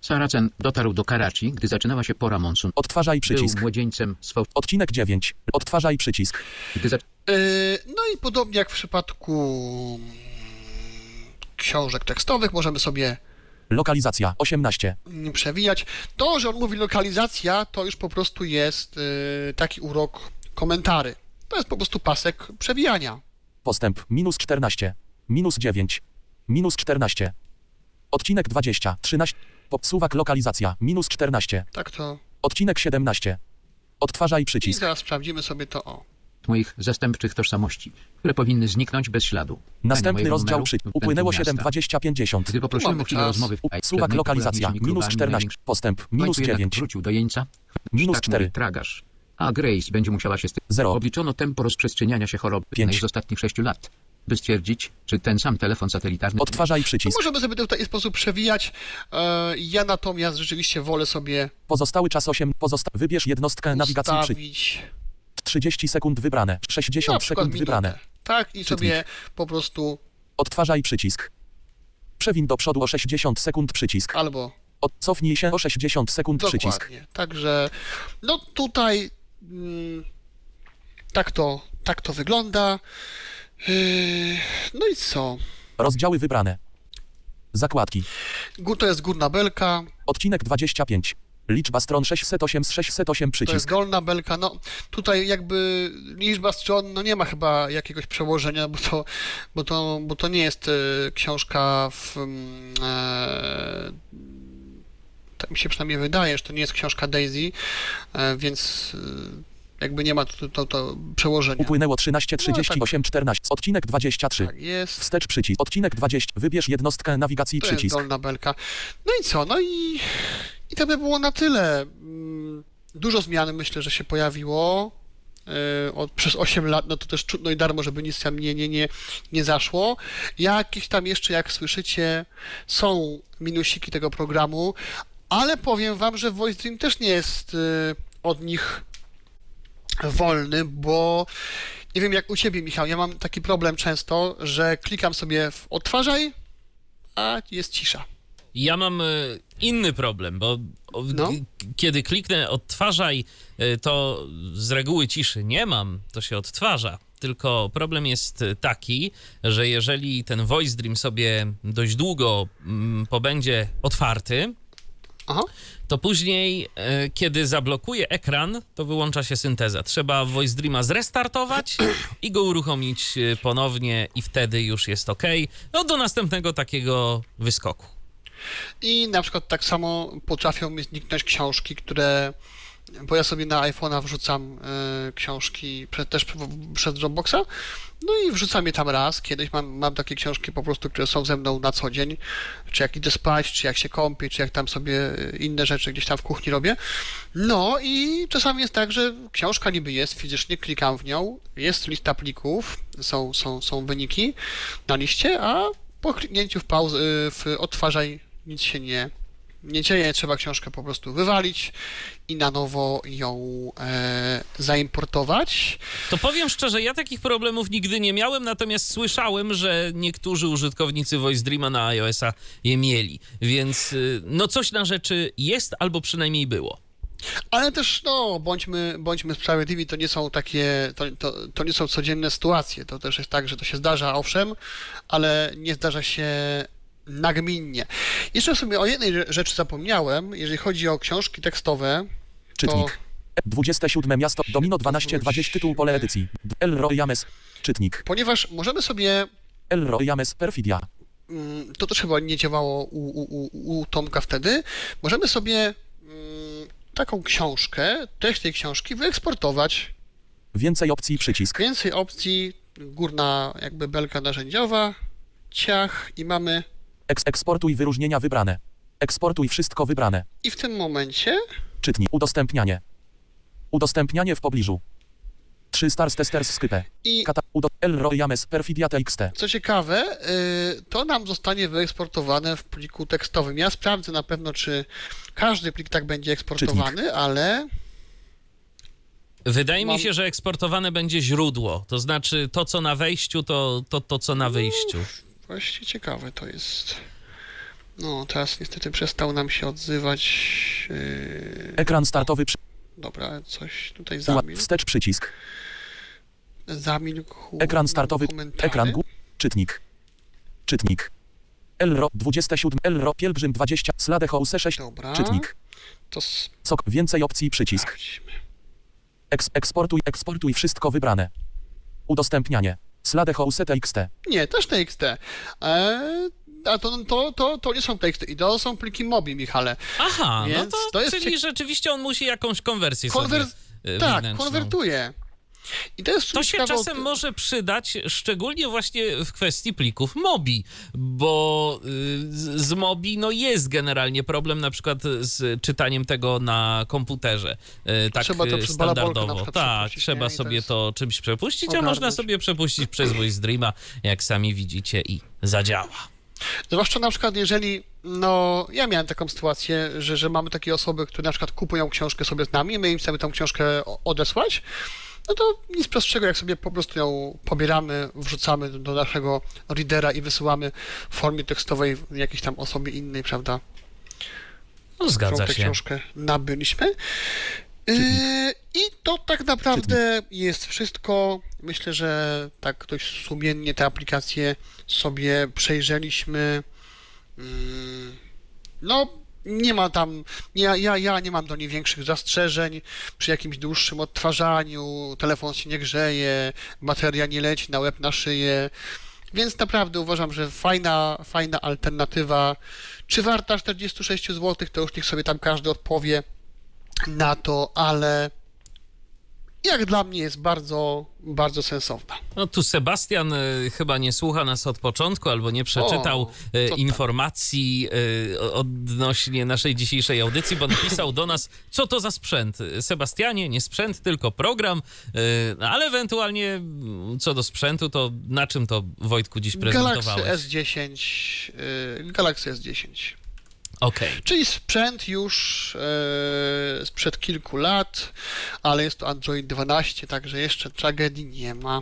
[SPEAKER 8] Saracen dotarł do Karachi, gdy zaczynała się pora monsun.
[SPEAKER 3] odtwarzaj przycisk.
[SPEAKER 8] Był młodzieńcem fał...
[SPEAKER 3] Odcinek 9, odtwarzaj przycisk.
[SPEAKER 8] Gdy za...
[SPEAKER 2] Yy, No i podobnie jak w przypadku książek tekstowych, możemy sobie
[SPEAKER 3] Lokalizacja 18.
[SPEAKER 2] mm, przewijać. To, że on mówi lokalizacja, to już po prostu jest yy, taki urok komentary. To jest po prostu pasek przewijania.
[SPEAKER 3] Postęp minus 14. Minus 9. Minus 14. Odcinek 20. 13. Popsuwak lokalizacja minus 14.
[SPEAKER 2] Tak to.
[SPEAKER 3] Odcinek 17. Odtwarzaj
[SPEAKER 2] I
[SPEAKER 3] przycisk.
[SPEAKER 2] zaraz sprawdzimy sobie to. O.
[SPEAKER 8] moich zastępczych tożsamości, które powinny zniknąć bez śladu.
[SPEAKER 3] Następny rozdział
[SPEAKER 8] numeru
[SPEAKER 3] przy... Upłynęło
[SPEAKER 8] pętlu
[SPEAKER 3] 7,
[SPEAKER 8] miasta.
[SPEAKER 3] 20, 50.
[SPEAKER 8] Gdy poprosiłem
[SPEAKER 2] mamy
[SPEAKER 8] o chwilę
[SPEAKER 2] czas.
[SPEAKER 8] rozmowy w
[SPEAKER 3] Suwak lokalizacja minus 14. Postęp minus 9.
[SPEAKER 8] wrócił do jeńca.
[SPEAKER 3] Minus
[SPEAKER 8] Tak
[SPEAKER 3] 4.
[SPEAKER 8] mówi Tragarz. A Grace będzie musiała się z tym...
[SPEAKER 3] 0.
[SPEAKER 8] Obliczono tempo rozprzestrzeniania się choroby
[SPEAKER 3] Pięć.
[SPEAKER 8] z ostatnich sześciu lat, by stwierdzić, czy ten sam telefon satelitarny...
[SPEAKER 3] Odtwarzaj przycisk.
[SPEAKER 2] możemy sobie to w taki sposób przewijać. E, Ja natomiast rzeczywiście wolę sobie
[SPEAKER 3] Pozostały czas 8. Pozosta... Wybierz jednostkę nawigacji przy...
[SPEAKER 2] ustawić
[SPEAKER 3] 30 sekund wybrane.
[SPEAKER 2] na
[SPEAKER 3] 60
[SPEAKER 2] przykład
[SPEAKER 3] sekund
[SPEAKER 2] minutę.
[SPEAKER 3] wybrane.
[SPEAKER 2] Tak, i sobie po prostu
[SPEAKER 3] Odtwarzaj przycisk. Przewin do przodu o 60 sekund przycisk.
[SPEAKER 2] albo
[SPEAKER 3] Odcofnij się o 60 sekund przycisk.
[SPEAKER 2] Dokładnie. Także no tutaj tak to tak to wygląda. Yy, no i co?
[SPEAKER 3] Rozdziały wybrane. Zakładki.
[SPEAKER 2] To jest górna belka,
[SPEAKER 3] Odcinek 25. Liczba stron 608 z 608
[SPEAKER 2] to jest
[SPEAKER 3] przycisk.
[SPEAKER 2] dolna belka. No tutaj jakby liczba stron no nie ma chyba jakiegoś przełożenia, bo to, bo to, bo to nie jest e, książka w mm, e, tak mi się przynajmniej wydaje, że to nie jest książka Daisy, e, więc e, jakby nie ma to, to, to przełożenia.
[SPEAKER 3] Upłynęło 13, 38, 14. Odcinek 23.
[SPEAKER 2] Tak jest.
[SPEAKER 3] Wstecz przycisk. Odcinek 20. Wybierz jednostkę nawigacji
[SPEAKER 2] To jest
[SPEAKER 3] przycisk.
[SPEAKER 2] dolna belka. No i co? No i, i to by było na tyle. Mm, Dużo zmian myślę, że się pojawiło yy, od, przez 8 lat, no to też trudno i darmo, żeby nic tam nie, nie, nie, nie zaszło. Jakieś tam jeszcze, jak słyszycie, są minusiki tego programu, ale powiem wam, że Voice Dream też nie jest yy, od nich wolny, bo nie wiem jak u ciebie, Michał, ja mam taki problem często, że klikam sobie w odtwarzaj, a jest cisza.
[SPEAKER 1] Ja mam y, inny problem, bo
[SPEAKER 2] No.
[SPEAKER 1] kiedy kliknę odtwarzaj, y, to z reguły ciszy nie mam, to się odtwarza. Tylko problem jest y, taki, że jeżeli ten Voice Dream sobie dość długo mm, pobędzie otwarty,
[SPEAKER 2] Aha.
[SPEAKER 1] to później, e, kiedy zablokuje ekran, to wyłącza się synteza. Trzeba Voice Dreama zrestartować i go uruchomić e, ponownie i wtedy już jest ok. No do następnego takiego wyskoku.
[SPEAKER 2] I na przykład tak samo potrafią mi zniknąć książki, które. Bo ja sobie na iPhone'a wrzucam e, książki prze, też przez Dropboxa. No i wrzucam je tam raz. Kiedyś mam, mam takie książki po prostu, które są ze mną na co dzień. Czy jak idę spać, czy jak się kąpię, czy jak tam sobie inne rzeczy gdzieś tam w kuchni robię. No i czasami jest tak, że książka niby jest fizycznie, klikam w nią, jest lista plików, są, są, są wyniki na liście, a po kliknięciu w pauzę, w odtwarzaj nic się nie, nie dzieje, trzeba książkę po prostu wywalić i na nowo ją e, zaimportować.
[SPEAKER 1] To powiem szczerze, ja takich problemów nigdy nie miałem, natomiast słyszałem, że niektórzy użytkownicy Voice Dreama na iOS-a je mieli. Więc y, no coś na rzeczy jest, albo przynajmniej było.
[SPEAKER 2] Ale też, no, bądźmy, bądźmy sprawiedliwi, to nie są takie, to, to, to nie są codzienne sytuacje. To też jest tak, że to się zdarza, owszem, ale nie zdarza się nagminnie. Jeszcze sobie o jednej rze- rzeczy zapomniałem, jeżeli chodzi o książki tekstowe, to
[SPEAKER 3] Czytnik. 27 miasto, Domino 12, 20 tytuł pole edycji. El Roy James. Czytnik.
[SPEAKER 2] ponieważ możemy sobie
[SPEAKER 3] El Roy James Perfidia.
[SPEAKER 2] Mm, to też chyba nie działało u, u, u, u Tomka wtedy, możemy sobie mm, taką książkę, treść tej książki wyeksportować.
[SPEAKER 3] Więcej opcji przycisk.
[SPEAKER 2] Więcej opcji, górna jakby belka narzędziowa, ciach i mamy
[SPEAKER 3] Eks eksportuj wyróżnienia wybrane. Eksportuj wszystko wybrane.
[SPEAKER 2] i w tym momencie
[SPEAKER 3] Czytnik. Udostępnianie. Udostępnianie w pobliżu. 3 stars testers skype.
[SPEAKER 2] i
[SPEAKER 3] Kata. Udo. El Roy James Perfidia TXT.
[SPEAKER 2] co ciekawe, y, to nam zostanie wyeksportowane w pliku tekstowym. Ja sprawdzę na pewno, czy każdy plik tak będzie eksportowany, ale
[SPEAKER 1] Wydaje
[SPEAKER 2] Mam-
[SPEAKER 1] mi się, że eksportowane będzie źródło. To znaczy to, co na wejściu, to to, to co na wyjściu.
[SPEAKER 2] Właściwie ciekawe to jest. No, teraz niestety przestał nam się odzywać. Yy,
[SPEAKER 3] Ekran startowy. Przy...
[SPEAKER 2] dobra, coś tutaj zamilkł.
[SPEAKER 3] Wstecz przycisk.
[SPEAKER 2] Zamilkł.
[SPEAKER 3] Ekran startowy.
[SPEAKER 2] komentarze.
[SPEAKER 3] Ekran gó- Czytnik. Czytnik. Elro 27. Elro Pielgrzym 20. Slade House 6.
[SPEAKER 2] Dobra.
[SPEAKER 3] Czytnik.
[SPEAKER 2] To
[SPEAKER 3] Sok. Więcej opcji przycisk.
[SPEAKER 2] sprawdźmy.
[SPEAKER 3] Eks eksportuj. Eksportuj wszystko wybrane. Udostępnianie. Slade House TXT.
[SPEAKER 2] Nie, też TXT. Eee, a to, to, to, to nie są teksty i to są pliki MOBI, Michale.
[SPEAKER 1] Aha, no
[SPEAKER 2] Więc
[SPEAKER 1] to,
[SPEAKER 2] to jest
[SPEAKER 1] czyli rzeczywiście on musi jakąś konwersję
[SPEAKER 2] Konwer...
[SPEAKER 1] sobie y,
[SPEAKER 2] Tak,
[SPEAKER 1] wewnętrzną.
[SPEAKER 2] konwertuje. I to jest
[SPEAKER 1] To się czasem może przydać, szczególnie właśnie w kwestii plików MOBI, bo y, z, MOBI no jest generalnie problem na przykład z czytaniem tego na komputerze. y, Tak
[SPEAKER 2] Trzeba to
[SPEAKER 1] y, standardowo. Tak, trzeba
[SPEAKER 2] nie?
[SPEAKER 1] Sobie to czymś przepuścić, a można
[SPEAKER 2] ogarnąć.
[SPEAKER 1] sobie przepuścić przez Voice Dreama, jak sami widzicie i zadziała.
[SPEAKER 2] Zwłaszcza na przykład, jeżeli, no, ja miałem taką sytuację, że, że mamy takie osoby, które na przykład kupują książkę sobie z nami, my im chcemy tą książkę odesłać, no to nic prostszego, jak sobie po prostu ją pobieramy, wrzucamy do- naszego readera i wysyłamy w formie tekstowej jakiejś tam osobie innej, prawda,
[SPEAKER 1] No zgadza się.
[SPEAKER 2] książkę nabyliśmy. Yy, I to tak naprawdę jest wszystko. Myślę, że tak dość sumiennie te aplikacje sobie przejrzeliśmy. Mm, No, nie ma tam, ja, ja, ja nie mam do niej większych zastrzeżeń. Przy jakimś dłuższym odtwarzaniu telefon się nie grzeje, bateria nie leci na łeb, na szyję. Więc naprawdę uważam, że fajna, fajna alternatywa. Czy warta 46 zł, to już niech sobie tam każdy odpowie na to, ale jak dla mnie jest bardzo, bardzo sensowna.
[SPEAKER 1] No tu Sebastian y, chyba nie słucha nas od początku albo nie przeczytał
[SPEAKER 2] O,
[SPEAKER 1] y,
[SPEAKER 2] tam?
[SPEAKER 1] informacji y, odnośnie naszej dzisiejszej audycji, bo napisał do nas, co to za sprzęt. Sebastianie, nie sprzęt, tylko program, y, ale ewentualnie mm, co do sprzętu, to na czym to Wojtku dziś
[SPEAKER 2] Galaxy
[SPEAKER 1] prezentowałeś?
[SPEAKER 2] S10, yy, Galaxy S10.
[SPEAKER 1] Okej.
[SPEAKER 2] Czyli sprzęt już yy, sprzed kilku lat, ale jest to Android 12, także jeszcze tragedii nie ma.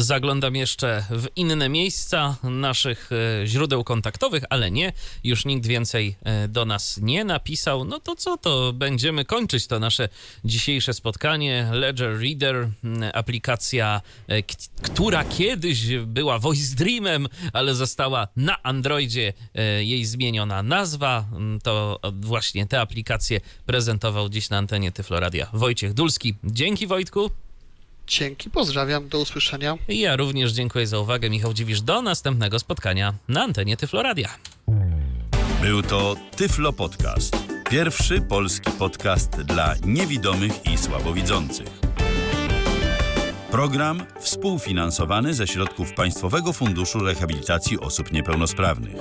[SPEAKER 1] Zaglądam jeszcze w inne miejsca naszych e, źródeł kontaktowych, ale nie, już nikt więcej e, do nas nie napisał. No to co, to będziemy kończyć to nasze dzisiejsze spotkanie. Ledger Reader, aplikacja, e, która kiedyś była Voice Dreamem, ale została na Androidzie jej zmieniona nazwa. To właśnie te aplikacje prezentował dziś na antenie Tyfloradia Wojciech Dulski. Dzięki Wojtku.
[SPEAKER 2] Dzięki, pozdrawiam, do usłyszenia.
[SPEAKER 1] I Ja również dziękuję za uwagę. Michał Dziwisz. Do następnego spotkania na antenie Tyfloradia.
[SPEAKER 9] Był to Tyflo Podcast. Pierwszy polski podcast dla niewidomych i słabowidzących. Program współfinansowany ze środków Państwowego Funduszu Rehabilitacji Osób Niepełnosprawnych.